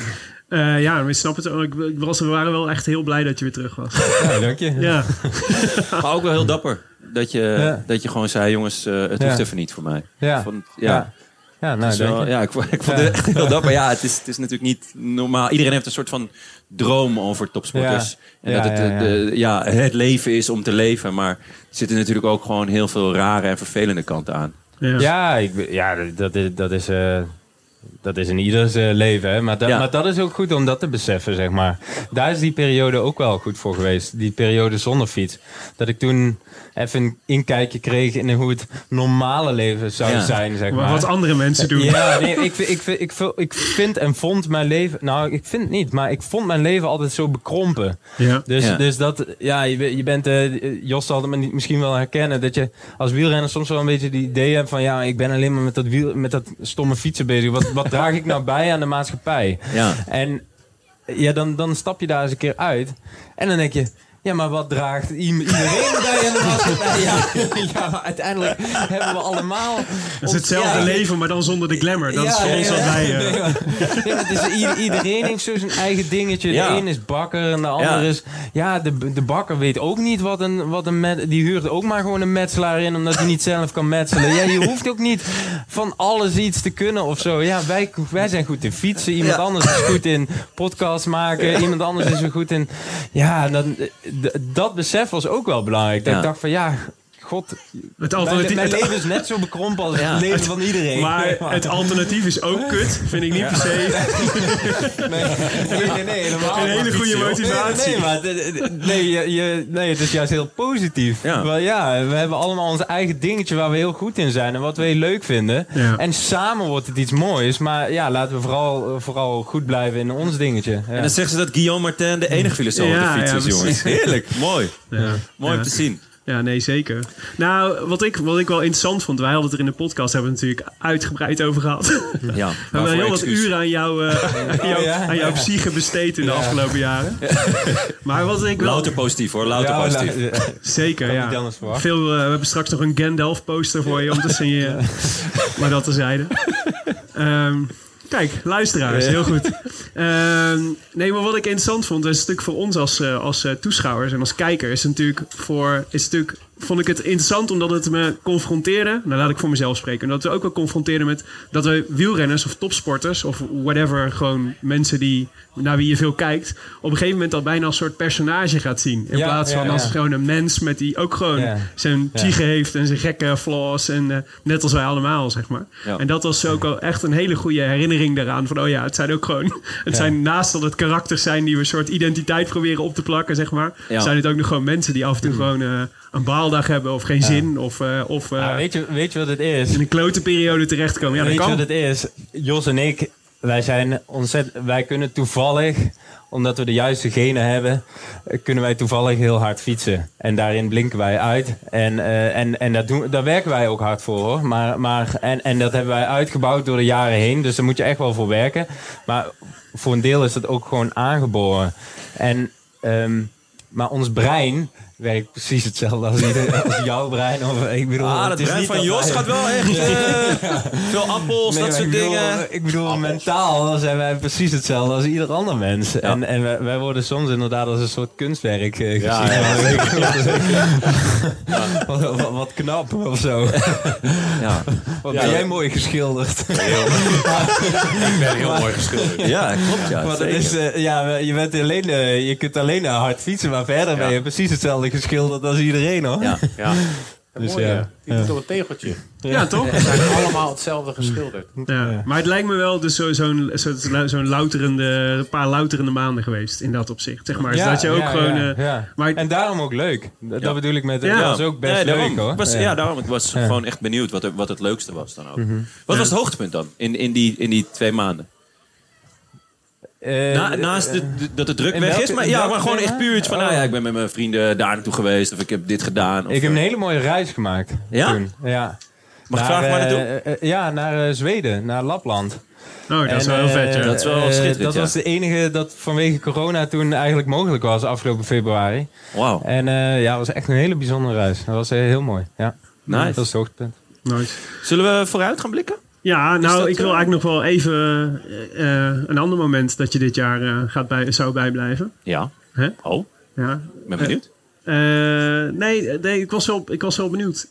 Eh, ja, maar ik snap het. Ik, ik was, we waren wel echt heel blij dat je weer terug was. Ja, dank je. Ja, Maar ook wel heel dapper. Dat je, Ja. dat je gewoon zei, jongens, het Ja. hoeft even niet voor mij. Ja. Ja. Ja. Nou, Dus wel- ja, ik, vond- ik vond Ja. het echt heel dapper. Ja, het is, het is natuurlijk niet normaal. Iedereen heeft een soort van droom over topsporters. En Ja, dat het, ja, de, ja, het leven is om te leven. Maar er zitten natuurlijk ook gewoon heel veel rare en vervelende kanten aan. ja. Ja, ik, ja dat, is, dat, is, eh, dat is in ieders eh, leven. Hè? Maar, dat, Ja. maar dat is ook goed om dat te beseffen, zeg maar. Daar is die periode ook wel goed voor geweest. Die periode zonder fiets. Dat ik toen even een inkijkje kreeg in hoe het normale leven zou Ja. zijn, zeg Maar maar. wat andere mensen doen. Ja, nee, ik, vind- ik, vind- ik, vind- ik vind en vond mijn leven... Nou, ik vind het niet, maar ik vond mijn leven altijd zo bekrompen. Ja. Dus, Ja. dus dat, ja, je, be- je bent, eh, Jos zal het me niet- misschien wel herkennen, dat je als wielrenner soms wel een beetje die idee hebt van, ja, ik ben alleen maar met dat, wiel, met dat stomme fietsen bezig. Wat, wat draag ik nou bij aan de maatschappij? Ja. En ja, dan, dan stap je daar eens een keer uit en dan denk je, ja, maar wat draagt iedereen bij aan de? Ja, uiteindelijk hebben we allemaal... Het is hetzelfde Ja, leven, maar dan zonder de glamour. Dat is voor ons wat wij... eh, iedereen heeft zo zijn eigen dingetje. De een is bakker en de ander is... Ja, de, de bakker weet ook niet wat een... Wat een met, die huurt ook maar gewoon een metselaar in... omdat hij niet zelf kan metselen. Ja, je hoeft ook niet van alles iets te kunnen of zo. Ja, wij, wij zijn goed in fietsen. Iemand anders is goed in podcast maken. Iemand anders is er goed in... Ja, dan, dat besef was ook wel belangrijk. Dat Ja. ik dacht van ja... God, Het mijn, alternatief, mijn het- leven is net zo bekrompen als Ja. het leven van iedereen. maar het alternatief is ook kut. Vind ik niet per se. Nee, nee, nee, nee, helemaal Een hele goede motivatie. Nee, maar nee, je, je, nee, het is juist heel positief. Ja. Wel, ja, we hebben allemaal ons eigen dingetje waar we heel goed in zijn en wat we heel leuk vinden. Ja. En samen wordt het iets moois. Maar ja, laten we vooral, vooral goed blijven in ons dingetje. Ja. En dan zeggen ze dat Guillaume Martin de enige filosoof Ja, op de fiets ja, is, jongens. Heerlijk, mooi. Ja. Mooi Ja. om te zien. Ja, nee, zeker. Nou, wat ik, wat ik wel interessant vond, wij hadden het er in de podcast hebben we het natuurlijk uitgebreid over gehad. We Ja, hebben waarvoor heel wat uren aan, jou, eh, aan, jou, Oh, ja? aan jouw psyche besteed in de afgelopen jaren. Maar wat ik wel... Louter positief hoor, louter Ja, positief. Zeker, ja. niet anders verwacht. Veel, eh, we hebben straks nog een Gandalf poster voor je om te signeren. maar dat terzijde. Ehm kijk, luisteraars, heel goed. Ehm, nee, maar wat ik interessant vond, is natuurlijk voor ons als, eh, als eh, toeschouwers en als kijkers, is natuurlijk voor is natuurlijk vond ik het interessant omdat het me confronteerde. Nou, laat ik voor mezelf spreken. Omdat we ook wel confronteerden met dat we wielrenners of topsporters of whatever, gewoon mensen die naar wie je veel kijkt, op een gegeven moment al bijna als soort personage gaat zien. In Ja, plaats ja, van als gewoon een mens met die ook gewoon Ja. zijn Ja. psyche heeft en zijn gekke flaws. En eh, net als wij allemaal, zeg maar. Ja. En dat was ook al echt een hele goede herinnering daaraan. Van oh ja, het zijn ook gewoon. Het zijn naast dat het karakters zijn die we een soort identiteit proberen op te plakken, zeg maar. Ja. Zijn het ook nog gewoon mensen die af en toe gewoon eh, een baaldag hebben of geen zin. Of, eh, of eh, weet, je, weet je wat het is? in een klote periode terechtkomen. Ja, Weet je kan. wat het is? Jos en ik, wij zijn ontzettend... Wij kunnen toevallig, omdat we de juiste genen hebben... eh, kunnen wij toevallig heel hard fietsen. En daarin blinken wij uit. En, en, en dat doen, daar werken wij ook hard voor, hoor. Maar, maar, en, en dat hebben wij uitgebouwd door de jaren heen. Dus daar moet je echt wel voor werken. Maar voor een deel is dat ook gewoon aangeboren. En... ehm, maar ons brein werkt precies hetzelfde als, ieder, als jouw brein. Of, ik bedoel, Ah, het dat brein van Jos gaat wel echt eh, veel appels, Nee, dat soort bedoel, dingen. Ik bedoel, mentaal zijn wij precies hetzelfde als ieder ander mens. En, en wij, wij worden soms inderdaad als een soort kunstwerk eh, gezien. wat, wat, wat knap of zo. Ja, Wat ben jij mooi geschilderd. Ik ben heel mooi geschilderd. ja klopt. Ja, Maar dat is, eh, ja, je, bent alleen, je kunt alleen hard fietsen, maar verder ben je precies hetzelfde geschilderd als iedereen hoor. Ja. Ja. Dus Mooi, ja. ja. Die doet op een tegeltje. Ja, toch? We zijn allemaal hetzelfde geschilderd. Ja. Maar het lijkt me wel dus zo- zo'n zo, zo'n louterende, een paar louterende maanden geweest in dat opzicht. Zeg maar. Dus dat je ook ja, gewoon. ja, eh, ja. maar- en daarom ook leuk. Dat, dat bedoel ik met... Ja. Het was ook best leuk daarom. hoor. Was, ja. daarom. Ik was Ja. gewoon echt benieuwd wat, er- wat het leukste was dan ook. Wat was het hoogtepunt dan in, in, die, in die twee maanden? Eh, Na, naast de, de- dat het druk weg welke- is, maar, ja, maar gewoon echt puur iets van... Oh. Nou ja, ik ben met mijn vrienden daar naartoe geweest of ik heb dit gedaan. Of, Ik heb een eh, hele mooie reis gemaakt. Ja? Toen. Ja. Mag ik vragen waar naartoe? eh, eh, ja, naar eh, Zweden, naar Lapland. oh, dat is wel heel vet. eh, Ja. Dat is wel eh, schitterend, Dat ja. was de enige dat vanwege corona toen eigenlijk mogelijk was afgelopen februari. Wauw. En eh, ja, het was echt een hele bijzondere reis. Dat was eh, heel mooi. Ja. Nice. Dat is het hoogtepunt. Nice. Zullen we vooruit gaan blikken? Ja, nou, dat, ik wil eh, eigenlijk nog wel even eh, eh, een ander moment dat je dit jaar gaat bij, zou bijblijven. Ja. Hè? Oh, Ja. ben benieuwd. Nee, nee ik, was wel, ik was wel benieuwd.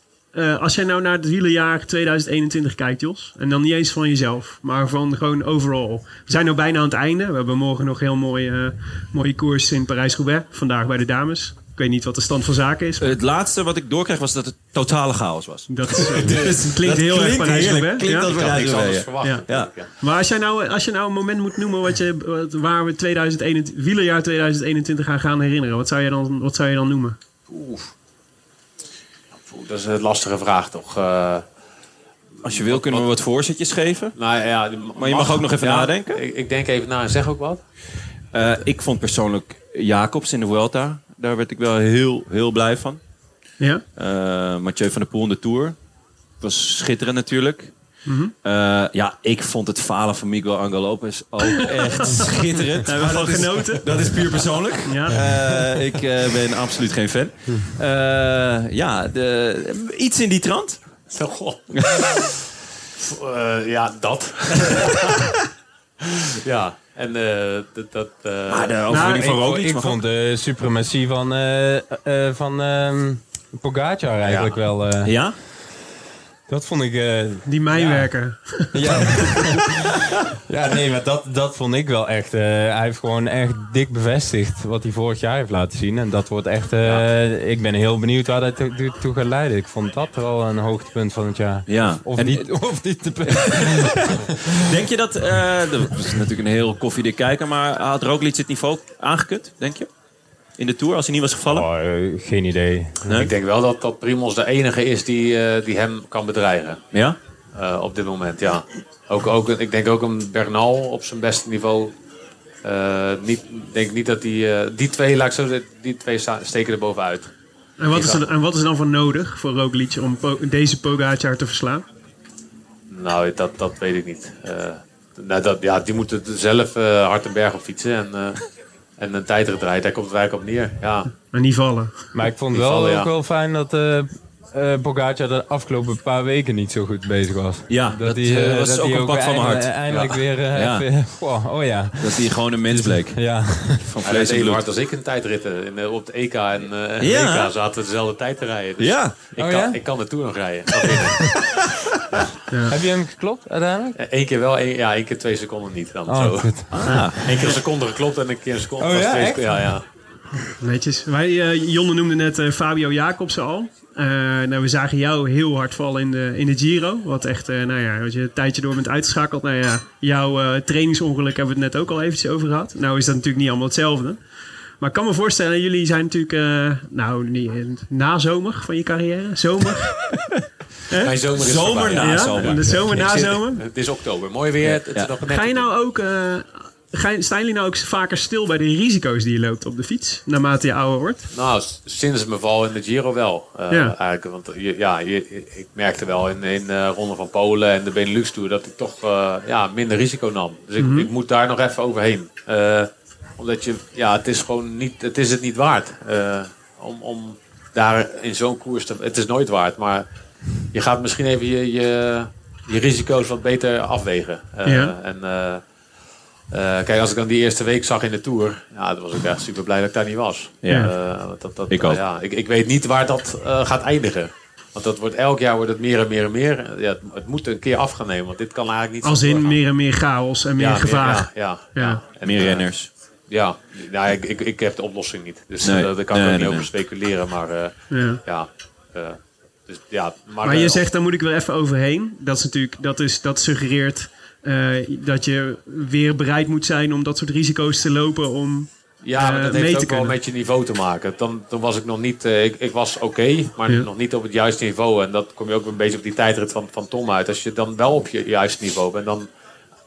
Als jij nou naar het wielerjaar 2021 kijkt, Jos, en dan niet eens van jezelf, maar van gewoon overall. We zijn nu bijna aan het einde. We hebben morgen nog heel mooi, eh, mooie koers in Parijs-Roubaix. Vandaag bij de dames. Ik weet niet wat de stand van zaken is. Het laatste wat ik doorkreeg was dat het totale chaos was. Dat, is, het klinkt heel erg heerlijk. Parijs-Roubaix. Klinkt ja? had niks anders verwacht. Ja. Ja. Maar als, jij nou, als je nou een moment moet noemen wat je, wat- waar we 2021, wielerjaar 2021 aan gaan herinneren, wat zou je dan, wat zou je dan noemen? Oeh, dat is een lastige vraag toch? Eh, Als je wil kunnen we wat voorzetjes geven. nou ja, Maar je mag ook nog even Ja, nadenken. Ik, ik denk even na en zeg ook wat. Eh, ik vond persoonlijk Jacobs in de Vuelta. Daar werd ik wel heel, heel blij van. Ja? Eh Mathieu van der Poel in de Tour. Was schitterend natuurlijk. Mhm. Eh, ja, ik vond het falen van Miguel Angel Lopez ook echt schitterend. Hebben we van genoten? Dat is puur persoonlijk. Ja. Eh, ik ben absoluut geen fan. Eh, ja, de, iets in die trant. Zo, goh. Eh, ja, dat. ja, en eh, dat... dat eh, Maar de overwinning van Roglic. ik vond de suprematie van, eh eh van ehm Pogacar eigenlijk Ja. wel... eh, Ja? Dat vond ik... eh, Die mijnwerker. Ja. ja, nee, maar dat, dat vond ik wel echt. eh, hij heeft gewoon echt dik bevestigd wat hij vorig jaar heeft laten zien. En dat wordt echt. eh, Ik ben heel benieuwd waar dat toe, toe- gaat leiden. Ik vond dat wel een hoogtepunt van het jaar. Ja. Of, En- niet, of niet te Denk je dat... eh dat is natuurlijk een heel koffiedik kijken, maar had Roglic het niveau aangekut, denk je? In de Tour, als hij niet was gevallen? Oh, eh, geen idee. Nee? Ik denk wel dat, dat Primos de enige is die, eh, die hem kan bedreigen. Ja? eh, op dit moment, ja. Ook, ook, ik denk ook een Bernal op zijn beste niveau. Eh, niet, ik denk niet dat die... eh, die twee, laat ik zo zeggen, die twee steken er bovenuit. En wat, is er, en wat is er dan voor nodig voor Roglic om po- deze Pogacar te verslaan? Nou, dat, dat weet ik niet. Eh, nou, dat, ja, die moeten zelf eh hard en berg op fietsen. En, eh, en een tijdrit rijden, daar komt het eigenlijk op neer. Ja. Maar niet vallen. Maar ik vond Die wel vallen, ja. ook wel fijn dat. eh eh Pogacar de afgelopen paar weken niet zo goed bezig was. Ja, dat, hij, eh, eh, was dat ook hij een pak van mijn hart. eindelijk- Ja. weer... eh, Ja. even- Wow, oh ja. Dat hij gewoon een mens bleek. Ja. Van Hij vlees en bloed. hard als ik in tijdritten. In, op de EK en eh Ja. WK zaten we dezelfde tijd te rijden. Dus Ja. ik, Oh kan, ja? ik kan de Tour nog rijden. Heb je hem geklopt uiteindelijk? Eén keer wel, één, ja, één keer twee seconden niet. Dan Oh, zo. goed. Ah, Eén keer een seconde geklopt en een keer een seconde. Oh was ja, twee. Ja, ja. Netjes. Wij, Jonne noemde net Fabio Jacobsen al. Eh, nou, we zagen jou heel hard vallen in de, in de Giro. Wat echt, eh, nou ja, wat je een tijdje door bent uitgeschakeld. Nou ja, jouw eh, trainingsongeluk hebben we het net ook al eventjes over gehad. Nou is dat natuurlijk niet allemaal hetzelfde. Maar ik kan me voorstellen, jullie zijn natuurlijk, nou, niet, eh, nazomer van je carrière. Zomer. Mijn zomer is Zomer na ja? zomer. De zomer. Het is oktober. Mooi weer. Het Ja. is nog net Ga je nou ook, staan jullie nou ook vaker stil bij de risico's die je loopt op de fiets? Naarmate je ouder wordt? Nou, sinds mijn val in de Giro wel. Eh, Ja. Eigenlijk, want je, ja, je, ik merkte wel in, in de Ronde van Polen en de Benelux Tour dat ik toch eh, ja, minder risico nam. Dus ik, Mhm. ik moet daar nog even overheen. Eh, omdat je, ja, het is gewoon niet, het is het niet waard. eh, om, om daar in zo'n koers te, het is nooit waard, maar je gaat misschien even je, je, je risico's wat beter afwegen. Eh, Ja. En eh, kijk, als ik dan die eerste week zag in de Tour, ja, dan was ik echt super blij dat ik daar niet was. Ja. Eh, dat, dat, Ik ook. ja, ik, ik weet niet waar dat eh, gaat eindigen. Want dat wordt, elk jaar wordt het meer en meer en meer. Ja, het, het moet een keer af gaan nemen, want dit kan eigenlijk niet Als in doorgaan. meer en meer chaos en meer Ja, gevaar. Ja, ja, Ja. ja. En, Meer renners. ja, nou, ik, ik, ik heb de oplossing niet. Dus Nee. eh, daar kan Nee, ik ook nee, niet over speculeren. Maar eh, Ja. ja, eh, dus, ja, maar, Maar je zegt, daar moet ik wel even overheen. Dat, is natuurlijk, dat, is, dat suggereert dat je weer bereid moet zijn om dat soort risico's te lopen. Om, Ja, maar eh, dat heeft ook wel met je niveau te maken. Dan, dan was ik nog niet... eh, ik, ik was oké, maar Ja. nog niet op het juiste niveau. En dat kom je ook een beetje op die tijdrit van, van Tom uit. Als je dan wel op je juiste niveau bent, dan...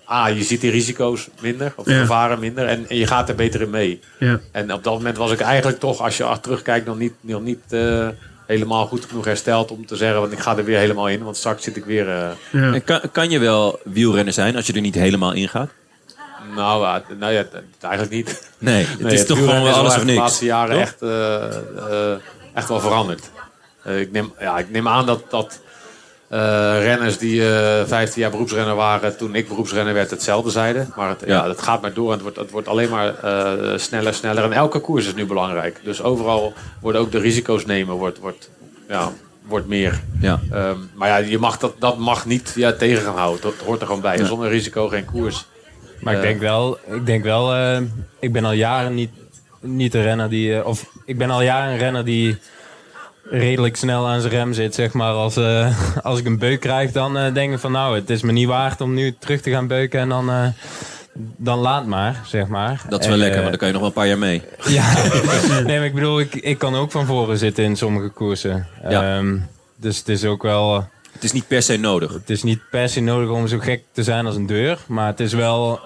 Ah, je ziet die risico's minder, of de Ja. gevaren minder. En, en je gaat er beter in mee. ja. En op dat moment was ik eigenlijk toch, als je achter terugkijkt, nog niet, nog niet eh, helemaal goed genoeg hersteld om te zeggen, want ik ga er weer helemaal in. Want straks zit ik weer... eh, Ja. En kan, kan je wel wielrenner zijn als je er niet helemaal in gaat? nou, eh, nou ja, eigenlijk niet. Nee, het Nee, is toch gewoon wielrennen wel is alles of echt de niks. laatste jaren Toch? echt, eh, eh, echt wel veranderd. Eh, ik, neem, ja, ik neem aan dat, dat renners die eh 15 jaar beroepsrenner waren toen ik beroepsrenner werd hetzelfde zeiden. Maar het, ja. Ja. het gaat maar door en het wordt, het wordt alleen maar eh, sneller, sneller. En elke koers is nu belangrijk. Dus overal worden ook de risico's nemen wordt, wordt, ja, wordt meer. Ja. Ehm, maar ja, je mag dat, dat mag niet ja, tegen gaan houden. Dat hoort er gewoon bij. Zonder risico geen koers. Maar ik Eh. denk wel, ik denk wel, eh, ik ben al jaren niet, niet een renner die, eh, of ik ben al jaren een renner die redelijk snel aan zijn rem zit, zeg maar. Als, eh, als ik een beuk krijg, dan eh, denk ik van nou, het is me niet waard om nu terug te gaan beuken en dan, eh, dan laat maar, zeg maar. Dat is wel En, lekker, want dan kan je nog wel een paar jaar mee. ja, nee, maar ik bedoel, ik, ik kan ook van voren zitten in sommige koersen. Ja. Ehm, dus het is ook wel, Het is niet per se nodig. het is niet per se nodig om zo gek te zijn als een deur, maar het is wel,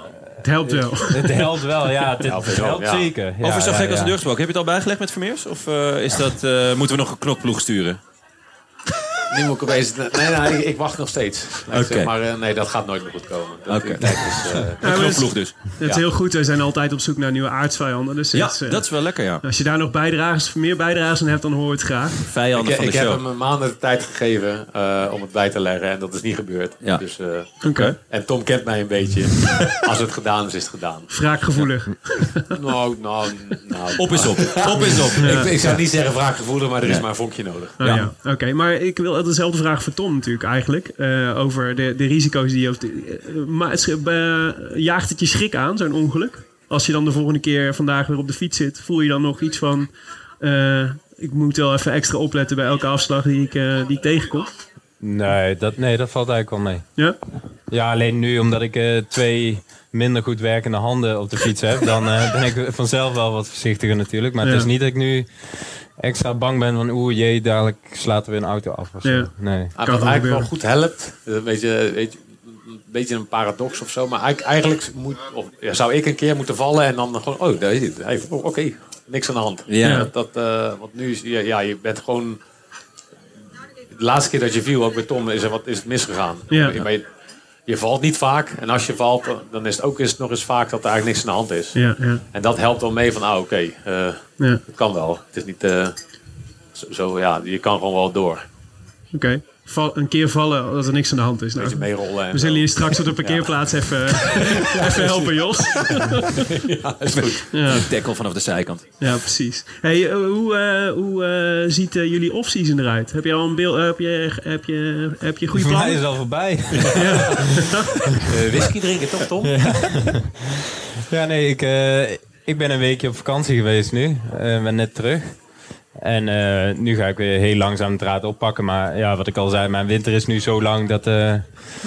Het helpt wel. het helpt wel, ja, het, Helpt het zeker. Ja, Over zo ja, gek als een deur gesproken. Heb je het al bijgelegd met Vermeers? Of eh, is dat, eh, moeten we nog een knokploeg sturen? Nu moet ik opeens... Nee, nee, ik, ik wacht nog steeds. Nee, ik zeg maar eh, nee, dat gaat nooit meer goed komen. Dat, Oké. die tijd is, eh, dat is- knokploeg dus. Het is Ja. heel goed. We zijn altijd op zoek naar nieuwe aardsvijanden. Dus Ja, eh, dat is wel lekker, ja. als je daar nog bijdragers, meer bijdragers aan hebt, dan hoor je het graag. Vijanden ik van de ik heb show. hem een maand de tijd gegeven eh, om het bij te leggen en dat is niet gebeurd. Ja. Dus, eh, Oké. en Tom kent mij een beetje. Als het gedaan is, is het gedaan. Wraakgevoelig. Nou, nou, nou. Op is op. Op is op. Ik, ik zou niet zeggen wraakgevoelig, maar er is maar een vonkje nodig. Oh, ja. Oké, maar ik wil dezelfde vraag voor Tom natuurlijk eigenlijk. eh, over de, de risico's die je... Of de, eh, maar het, jaagt het je schrik aan, zo'n ongeluk? Als je dan de volgende keer vandaag weer op de fiets zit, voel je dan nog iets van... eh, ik moet wel even extra opletten bij elke afslag die ik, die ik tegenkom. Nee dat, nee, dat valt eigenlijk wel mee. Ja? Ja, alleen nu omdat ik twee minder goed werkende handen op de fiets heb, dan ben ik vanzelf wel wat voorzichtiger natuurlijk. Maar het Ja. is niet dat ik nu extra bang ben van oeh jee, dadelijk slaat er weer een auto af of zo. Ja. Nee. Ah, Kan wat eigenlijk gebeuren. wel goed helpt, eh, een beetje, weet je, een beetje een paradox of zo. Maar eigenlijk, moet, of, ja, zou ik een keer moeten vallen en dan gewoon, oh, daar is het. Hey, oh, Oké, niks aan de hand. Ja. Dat, dat, eh, want nu is, ja, ja, je bent gewoon... De laatste keer dat je viel, ook bij Tom, is er wat is het misgegaan. Ja. Maar je, je valt niet vaak. En als je valt, dan is het ook eens, nog eens vaak dat er eigenlijk niks aan de hand is. Ja, ja, En dat helpt wel mee van, ah, oké, eh, ja. het kan wel. Het is niet... eh, zo, zo, ja, je kan gewoon wel door. Oké. Val- Een keer vallen als er niks aan de hand is. Nou, Beetje meerollen. en we zullen je straks op de parkeerplaats even, even helpen, Jos. Ja, is goed. Ja, Tackle vanaf de zijkant. ja precies. Hey, eh, hoe eh, hoe eh, ziet eh, jullie off-season eruit? Heb je al een beeld? heb, je, heb, je, heb je goede Voor mij is plannen? al voorbij. Eh, whisky drinken, toch Tom? Ja, nee, ik, eh, ik ben een weekje op vakantie geweest nu. Ik ben net terug. En eh, nu ga ik weer heel langzaam de draad oppakken. Maar ja, wat ik al zei, mijn winter is nu zo lang dat, eh,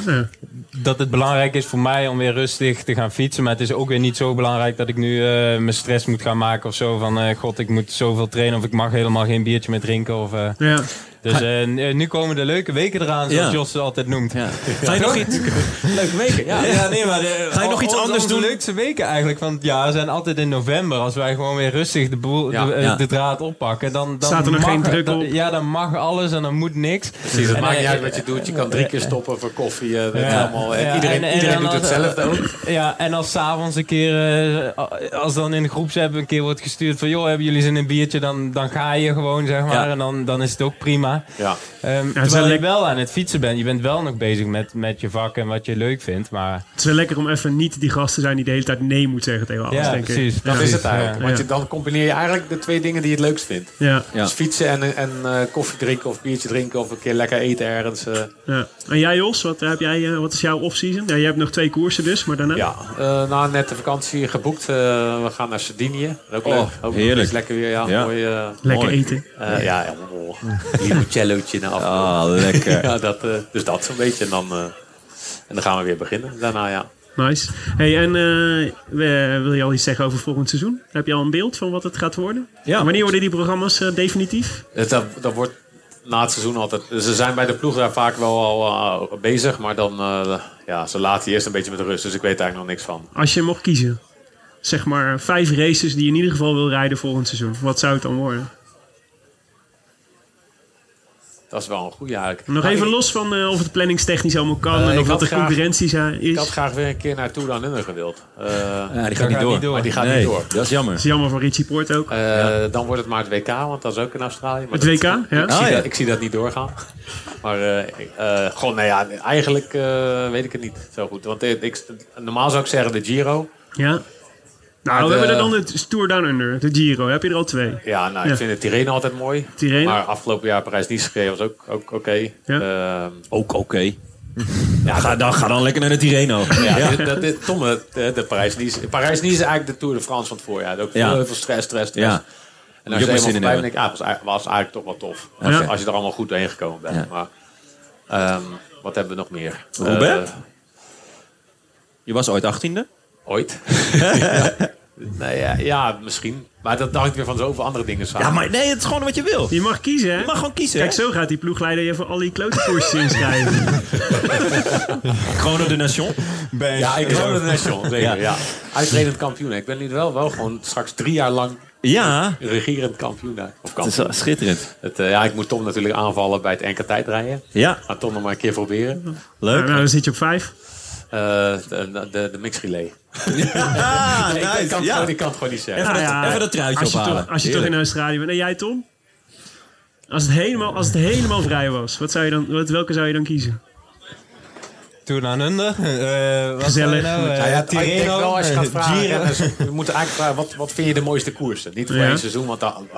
Ja. dat het belangrijk is voor mij om weer rustig te gaan fietsen. Maar het is ook weer niet zo belangrijk dat ik nu eh, mijn stress moet gaan maken of zo. Van god, ik moet zoveel trainen of ik mag helemaal geen biertje meer drinken. Of, Ja. Dus eh, n- nu komen de leuke weken eraan, zoals Ja. Jos het altijd noemt. Ja. Ga je nog iets, Leuke weken, ja. Ja, nee, maar de, Ga je nog iets anders doen? leukste weken eigenlijk van het jaar zijn altijd in november. Als wij gewoon weer rustig de, boel, Ja. de, eh, Ja. de draad oppakken, dan, dan Staat er nog mag- geen druk dan- op? Ja, dan mag alles en dan moet niks. Precies, het En, maakt eh, niet uit wat je doet. Je kan drie keer stoppen voor koffie. eh, Ja. allemaal, eh, Ja, iedereen en- en iedereen doet als- hetzelfde ook. Ja, en als s'avonds een keer, eh, als dan in de groepsapp een keer wordt gestuurd van... joh, hebben jullie zin in een biertje? Dan, dan ga je gewoon, zeg maar. Ja. En dan, dan is het ook prima. Ja. Ehm, wel terwijl je wel aan het fietsen bent. Je bent wel nog bezig met, met je vak en wat je leuk vindt. Maar Het is wel lekker om even niet die gast te zijn die de hele tijd nee moet zeggen tegen alles, ja, denk ik. precies. Dat precies, is het eigenlijk. ja. Want je, dan combineer je eigenlijk de twee dingen die je het leukst vindt. Ja, Ja. Dus fietsen en, en eh, koffie drinken of biertje drinken of een keer lekker eten ergens. eh. ja. En jij Jos, wat, heb jij, eh, wat is jouw off-season? Ja, je hebt nog twee koersen dus, maar daarna? ja, eh, na net de vakantie geboekt. Eh, we gaan naar Sardinië. Ook Oh, leuk. Ook heerlijk. lekker weer. Ja, Ja. Mooi, Lekker Mooi. eten. eh, ja, ja, oh, limoncellootje na afloop. Ah, lekker. ja, dat, eh, dus dat zo'n beetje. En dan, eh, en dan gaan we weer beginnen daarna, ja. Nice. Hey, en eh, we- wil je al iets zeggen over volgend seizoen? Heb je al een beeld van wat het gaat worden? Ja. Wanneer worden die programma's definitief? Het, dat, dat wordt na het seizoen altijd. Ze zijn bij de ploeg daar vaak wel al bezig, maar dan eh, ja, ze laten je eerst een beetje met rust. Dus ik weet eigenlijk nog niks van. Als je mocht kiezen, zeg maar vijf races die je in ieder geval wil rijden volgend seizoen. Wat zou het dan worden? Dat is wel een goede eigenlijk. Nog Maar even ik- los van eh, of het planningstechnisch allemaal kan Eh, en of wat de concurrentie zijn, is. Ik had graag weer een keer naar Tour Down Under gewild. Eh, Ja, die gaat niet door. Maar die gaat nee, niet door. Dat is jammer. Dat is jammer voor Richie Poort ook. Eh, Dan wordt het maar het WK, want dat is ook in Australië. Maar Het dat- WK, ja? Ik, zie Ah, ja. dat, ik zie dat niet doorgaan. Maar eh eh, gewoon, nou ja, eigenlijk eh, weet ik het niet zo goed. Want ik, ik- normaal zou ik zeggen de Giro. Ja. Nou, Maar we de- hebben er dan de Tour Down Under, de Giro. Heb je er al twee? Ja, nou, Ja. ik vind het Tirreno altijd mooi. Tirreno? Maar afgelopen jaar Parijs-Nice was ook, ook oké. Ja. Ehm, Ook oké. Ja, ga dan, ga dan lekker naar de Tirreno. ja, dit- dit, Tomme, de, de Parijs-Nice. Parijs-Nice is eigenlijk de Tour de France van het voorjaar. Ook Ja. heel veel stress, stress, stress. Ja. En als je er zin in voorbij bent, denk ik, ah, was, eigenlijk- was eigenlijk toch wel tof. Als, Ja. je, als je er allemaal goed doorheen gekomen bent. Ja. Maar, ehm, wat hebben we nog meer? Robert? Eh, Je was ooit achttiende. Ooit. ja. Nee, ja, ja, misschien. Maar dat hangt weer van zoveel andere dingen samen. Ja, maar nee, het is gewoon wat je wil. Je mag kiezen, hè? Je mag gewoon kiezen. Kijk, hè? zo gaat die ploegleider je voor al die klote koersjes inschrijven. Chrono de Nation. Ja, ik geloof de Nation. Zeker, Ja. ja. Uitredend kampioen. Ik ben nu wel, wel gewoon straks drie jaar lang Ja, regerend kampioen. daar. Of het is schitterend. Het, eh, ja, ik moet Tom natuurlijk aanvallen bij het NK tijdrijden. Ja, Ga Tom nog maar een keer proberen. nou, leuk. dan zit je op vijf. Eh, de, de, de mix relay. Ah, ik, ik, kan het nice. Ja. gewoon, ik kan het gewoon niet zeggen. Even, dat, ja, even dat truitje Als je, ophalen. toch, als je toch in Australië bent. En jij, Tom? Als het helemaal, als het helemaal vrij was, wat zou je dan, wat, welke zou je dan kiezen? Toen aan under. Eh, wat Gezellig. je Nou, Eh, Nou ja, ik denk Tirreno, wel als je gaat eh, vragen. Dus we moeten eigenlijk vragen, wat, wat vind je de mooiste koersen? Niet voor Ja. één seizoen, want dan,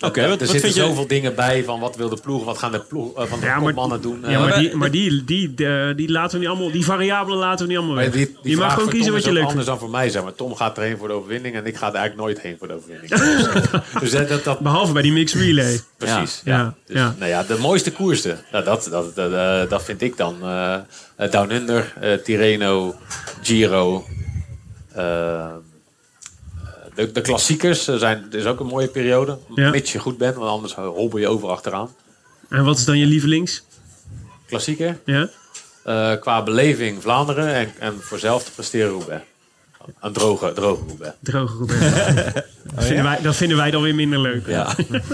Oké, er wat, wat zitten vind je... zoveel dingen bij van wat wil de ploeg, wat gaan de ploeg eh, van de Ja, maar- mannen doen. Ja, Eh, maar maar- die, maar die, die, die, die laten we niet allemaal, die variabelen laten we niet allemaal weg. die, die je mag gewoon kiezen Tom wat je leuk anders vindt. dan voor mij, zeg maar. Tom gaat erheen voor de overwinning en ik ga er eigenlijk nooit heen voor de overwinning. dus dat, dat, dat, Behalve bij die mixed relay. precies. Ja, Ja. Dus, ja. Nou ja, de mooiste koersen, nou, dat, dat, dat, eh, dat vind ik dan eh, eh, Down Under, eh, Tirreno, Giro. De, de klassiekers eh, zijn, het is ook een mooie periode. Ja. Mits je goed bent, want anders hobbel je over achteraan. En wat is dan je lievelings? Klassieker. Ja? Eh, qua beleving Vlaanderen en, en voor zelf te presteren Roubaix. Een droge, droge Roubaix. Droge Robert. dat, vinden wij, dat vinden wij dan weer minder leuk. Ja.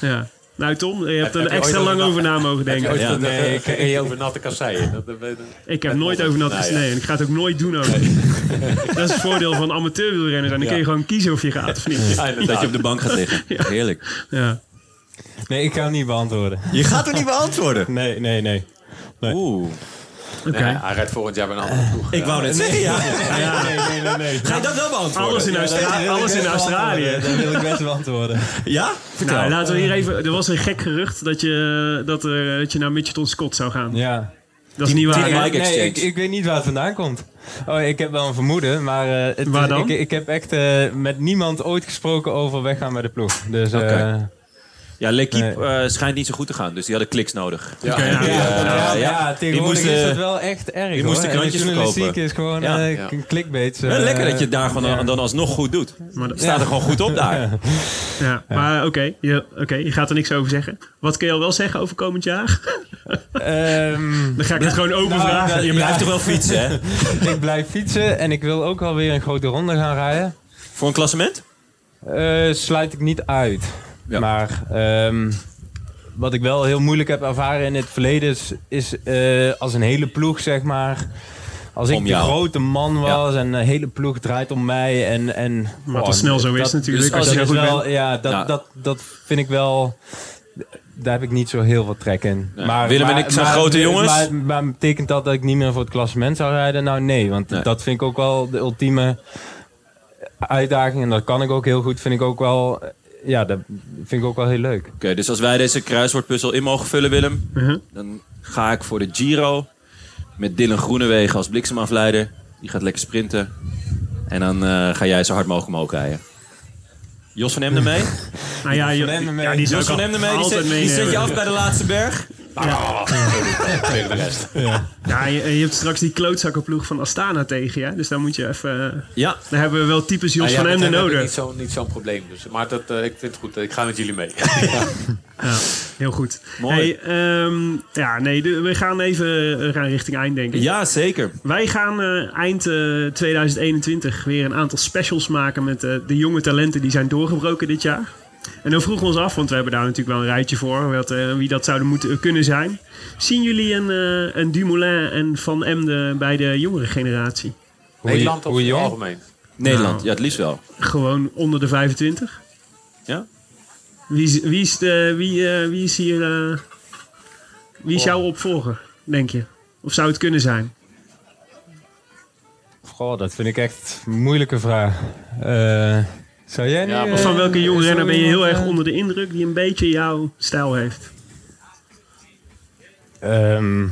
Ja. Nou Tom, je hebt Heb er extra lang over over na mogen denken. Ja. Nee, dat- reed je over natte kasseien? Dat, dat, dat- Ik heb nooit over nat Nou ja. gesneden. En ik ga het ook nooit doen ook. Dat is het voordeel van amateurwielrennen. Dan kun je gewoon kiezen of je gaat of niet. Dat je op de bank gaat liggen. Heerlijk. Ja. Nee, ik ga hem niet beantwoorden. Je gaat er niet beantwoorden. Nee, nee, nee. Oeh. Oké. Nee, hij rijdt volgend jaar bij een andere ploeg. Ik wou net zeggen, ja. Nee, nee, nee, nee. Ga je dat wel beantwoorden? Alles in, Ja, dat Austra- wil ik alles in Australië. Dat wil ik best beantwoorden. Ja? Vertel. Nou, laten we hier even. Er was een gek gerucht dat je, dat, er, dat je naar Mitchelton Scott zou gaan. Ja. Dat is niet waar. Nee, ik, ik weet niet waar het vandaan komt. Oh, ik heb wel een vermoeden, maar eh, het Waar dan? Ik, ik heb echt eh, met niemand ooit gesproken over weggaan bij de ploeg. Dus Oké. Eh, Ja, L'Equipe eh, schijnt niet zo goed te gaan, dus die hadden kliks nodig. Ja. Oké, ja. ja, ja, ja. ja, tegenwoordig moesten- is het wel echt erg. die moesten krantjes verkopen. is gewoon Ja. eh, k- clickbait. Eh, lekker dat je het daar gewoon dan alsnog goed doet. Maar, dat- Staat er gewoon goed op daar. ja, maar oké, je, oké, je gaat er niks over zeggen. Wat kun je al wel zeggen over komend jaar? Ehm, Dan ga ik het gewoon open Nou, vragen. dat- Je blijft toch wel fietsen, hè? ik blijf fietsen en ik wil ook wel weer een grote ronde gaan rijden. Voor een klassement? Eh, sluit ik niet uit. Ja. Maar ehm, wat ik wel heel moeilijk heb ervaren in het verleden is, is eh, als een hele ploeg, zeg maar. Als ik de grote man was en de hele ploeg draait om mij. En, en, Wat al snel zo is dat- natuurlijk, dus als je goed wel, bent. Ja, dat, Ja. Dat, dat vind ik wel... Daar heb ik niet zo heel veel trek in. Nee. Willem en ik zijn grote jongens. Maar, maar betekent dat dat ik niet meer voor het klassement zou rijden? Nou nee, want Nee. dat vind ik ook wel de ultieme uitdaging. En dat kan ik ook heel goed. Vind ik ook wel... Ja, dat vind ik ook wel heel leuk. Oké, dus als wij deze kruiswoordpuzzel in mogen vullen, Willem, Mhm. dan ga ik voor de Giro met Dylan Groenewegen als bliksemafleider. Die gaat lekker sprinten. En dan eh, ga jij zo hard mogelijk omhoog rijden. Jos van Emden mee? Nou ja, je, Van Emden mee. ja, die Jos van Emden mee? Die zet, die zet je af bij de laatste berg? Tegen de rest. Ja, je, je hebt straks die klootzakkenploeg van Astana tegen je. Dus daar moet je even... eh, Ja. Daar hebben we wel types Jos Ja, van Emden nodig. Niet zo'n niet zo'n probleem. Dus, maar dat, eh, ik vind het goed. Ik ga met jullie mee. Ja, heel goed. Mooi. Hey, ehm, ja, nee, de- we gaan even eh, gaan richting eind, denk ik. Ja, zeker. Wij gaan eh, eind eh, 2021 weer een aantal specials maken met eh, de jonge talenten die zijn doorgebroken dit jaar. En dan vroegen we ons af, want we hebben daar natuurlijk wel een rijtje voor, wat, eh, wie dat zouden moeten kunnen zijn. Zien jullie een, eh, een Dumoulin en Van Emden bij de jongere generatie? Nederland of hoe in het jong? algemeen? Nederland, Nou. ja, het liefst wel. Gewoon onder de 25? Ja? Wie is, wie is, de, wie, eh, wie is hier... eh, wie is jouw opvolger, denk je? Of zou het kunnen zijn? Goh, dat vind ik echt een moeilijke vraag. Eh, zou jij nu... Ja, maar Of van eh, welke jonge zo renner ben je heel iemand, erg eh, onder de indruk die een beetje jouw stijl heeft? Ehm,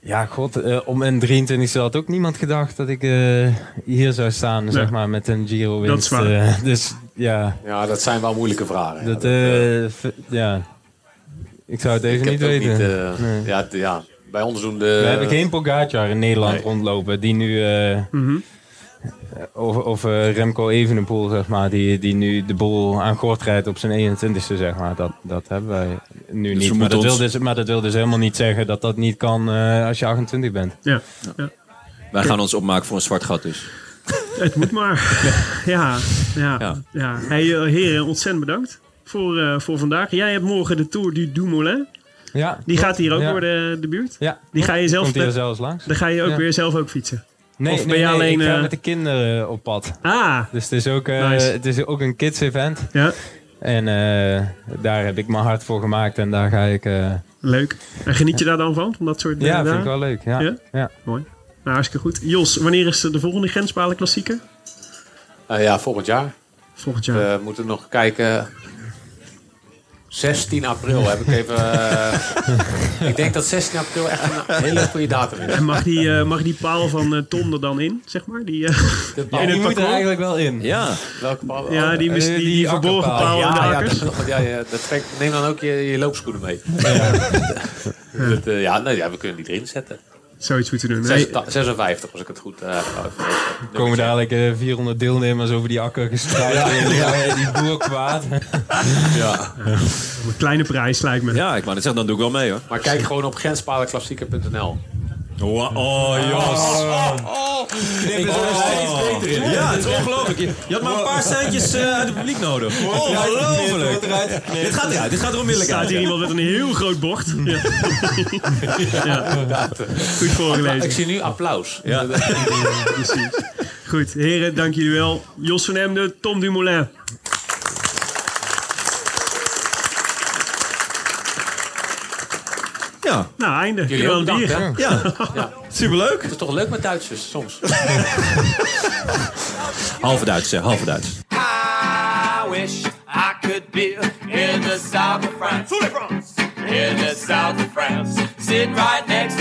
ja, god, eh, om een 23 had ook niemand gedacht dat ik eh, hier zou staan, zeg maar, met een Giro Dat is winst. waar. eh, dus ja, Ja, dat zijn wel moeilijke vragen. dat, Ja, eh, eh. Ik zou het even niet weten. niet, eh, Nee. ja, ja, bij ons doen de... We hebben geen Pogacar in Nederland Nee. rondlopen die nu... eh, Mhm. Of, of eh, Remco Evenepoel, zeg maar, die, die nu de boel aan gort rijdt op zijn 21ste, zeg maar. Dat, dat hebben wij nu Dus niet. Maar dat, ons- wil dus, maar dat wil dus helemaal niet zeggen dat dat niet kan eh, als je 28 bent. Ja, Wij gaan ons opmaken voor een zwart gat dus. het moet maar. ja, ja, Ja. ja. Hey, eh, heren, ontzettend bedankt voor, eh, voor vandaag. Jij hebt morgen de Tour du Dumoulin. Ja, Die gaat hier ook Ja. door de, de buurt. Ja. Die ga je zelf... Komt hier zelfs langs. Dan ga je ook Ja. weer zelf ook fietsen. Nee, Of nee, ben je nee, alleen, ik ga eh, met de kinderen op pad. Ah, Dus het is ook, eh, Nice. het is ook een kids event. ja, En eh, daar heb ik mijn hart voor gemaakt en daar ga ik... eh, leuk. En geniet je daar dan van? Van dat soort ja, eh, vind ik wel leuk. Ja. Ja? Ja? Nou, hartstikke goed. Jos, wanneer is de volgende Grenspalen klassieker? Eh, ja, volgend jaar. Volgend jaar. We moeten nog kijken. 16 april heb ik even. eh, ik denk dat 16 april echt een hele goede datum is. En mag die, eh, mag die paal van Tom er dan in, zeg maar? Die, eh, De Ja, bal- die moet er eigenlijk wel in. Ja. welke bal? ja, die, eh, die, die die verborgen paal in de ja, ja, akkers. dat, ja, ja, dat trekt, neem dan ook je, je loopschoenen mee. Dat, ja, nee, ja, we kunnen die erin zetten. Zoiets moeten doen. Nee, 56, 56 als ik het goed eh heb. Er komen dadelijk eh, 400 deelnemers over die akker gestruikt. ja. Die boer kwaad. Ja. een kleine prijs lijkt me. Ja, ik wou net zeggen, dan doe ik wel mee hoor. Maar kijk gewoon op grenspalenklassieker.nl. Oh, oh Jos. Ja, het is ongelooflijk. Je, je had maar een paar centjes eh, uit het publiek nodig. Ongelooflijk. Dit gaat eruit. Dit gaat er onmiddellijk staat uit. hier ja. iemand met een heel groot bord. Ja. ja. Goed voorgelezen. Ik zie nu applaus. Ja. Precies. Goed, heren, dank jullie wel. Jos van Emden, Tom Dumoulin. Ja, Nou, einde. Jullie Wel ook een bedankt, bier. hè? ja. Ja. superleuk. Het is toch leuk met Duitsers soms. Halve Duits, hè, halve Duits. I wish I could be in the south of France. In the south of France. Sitting right next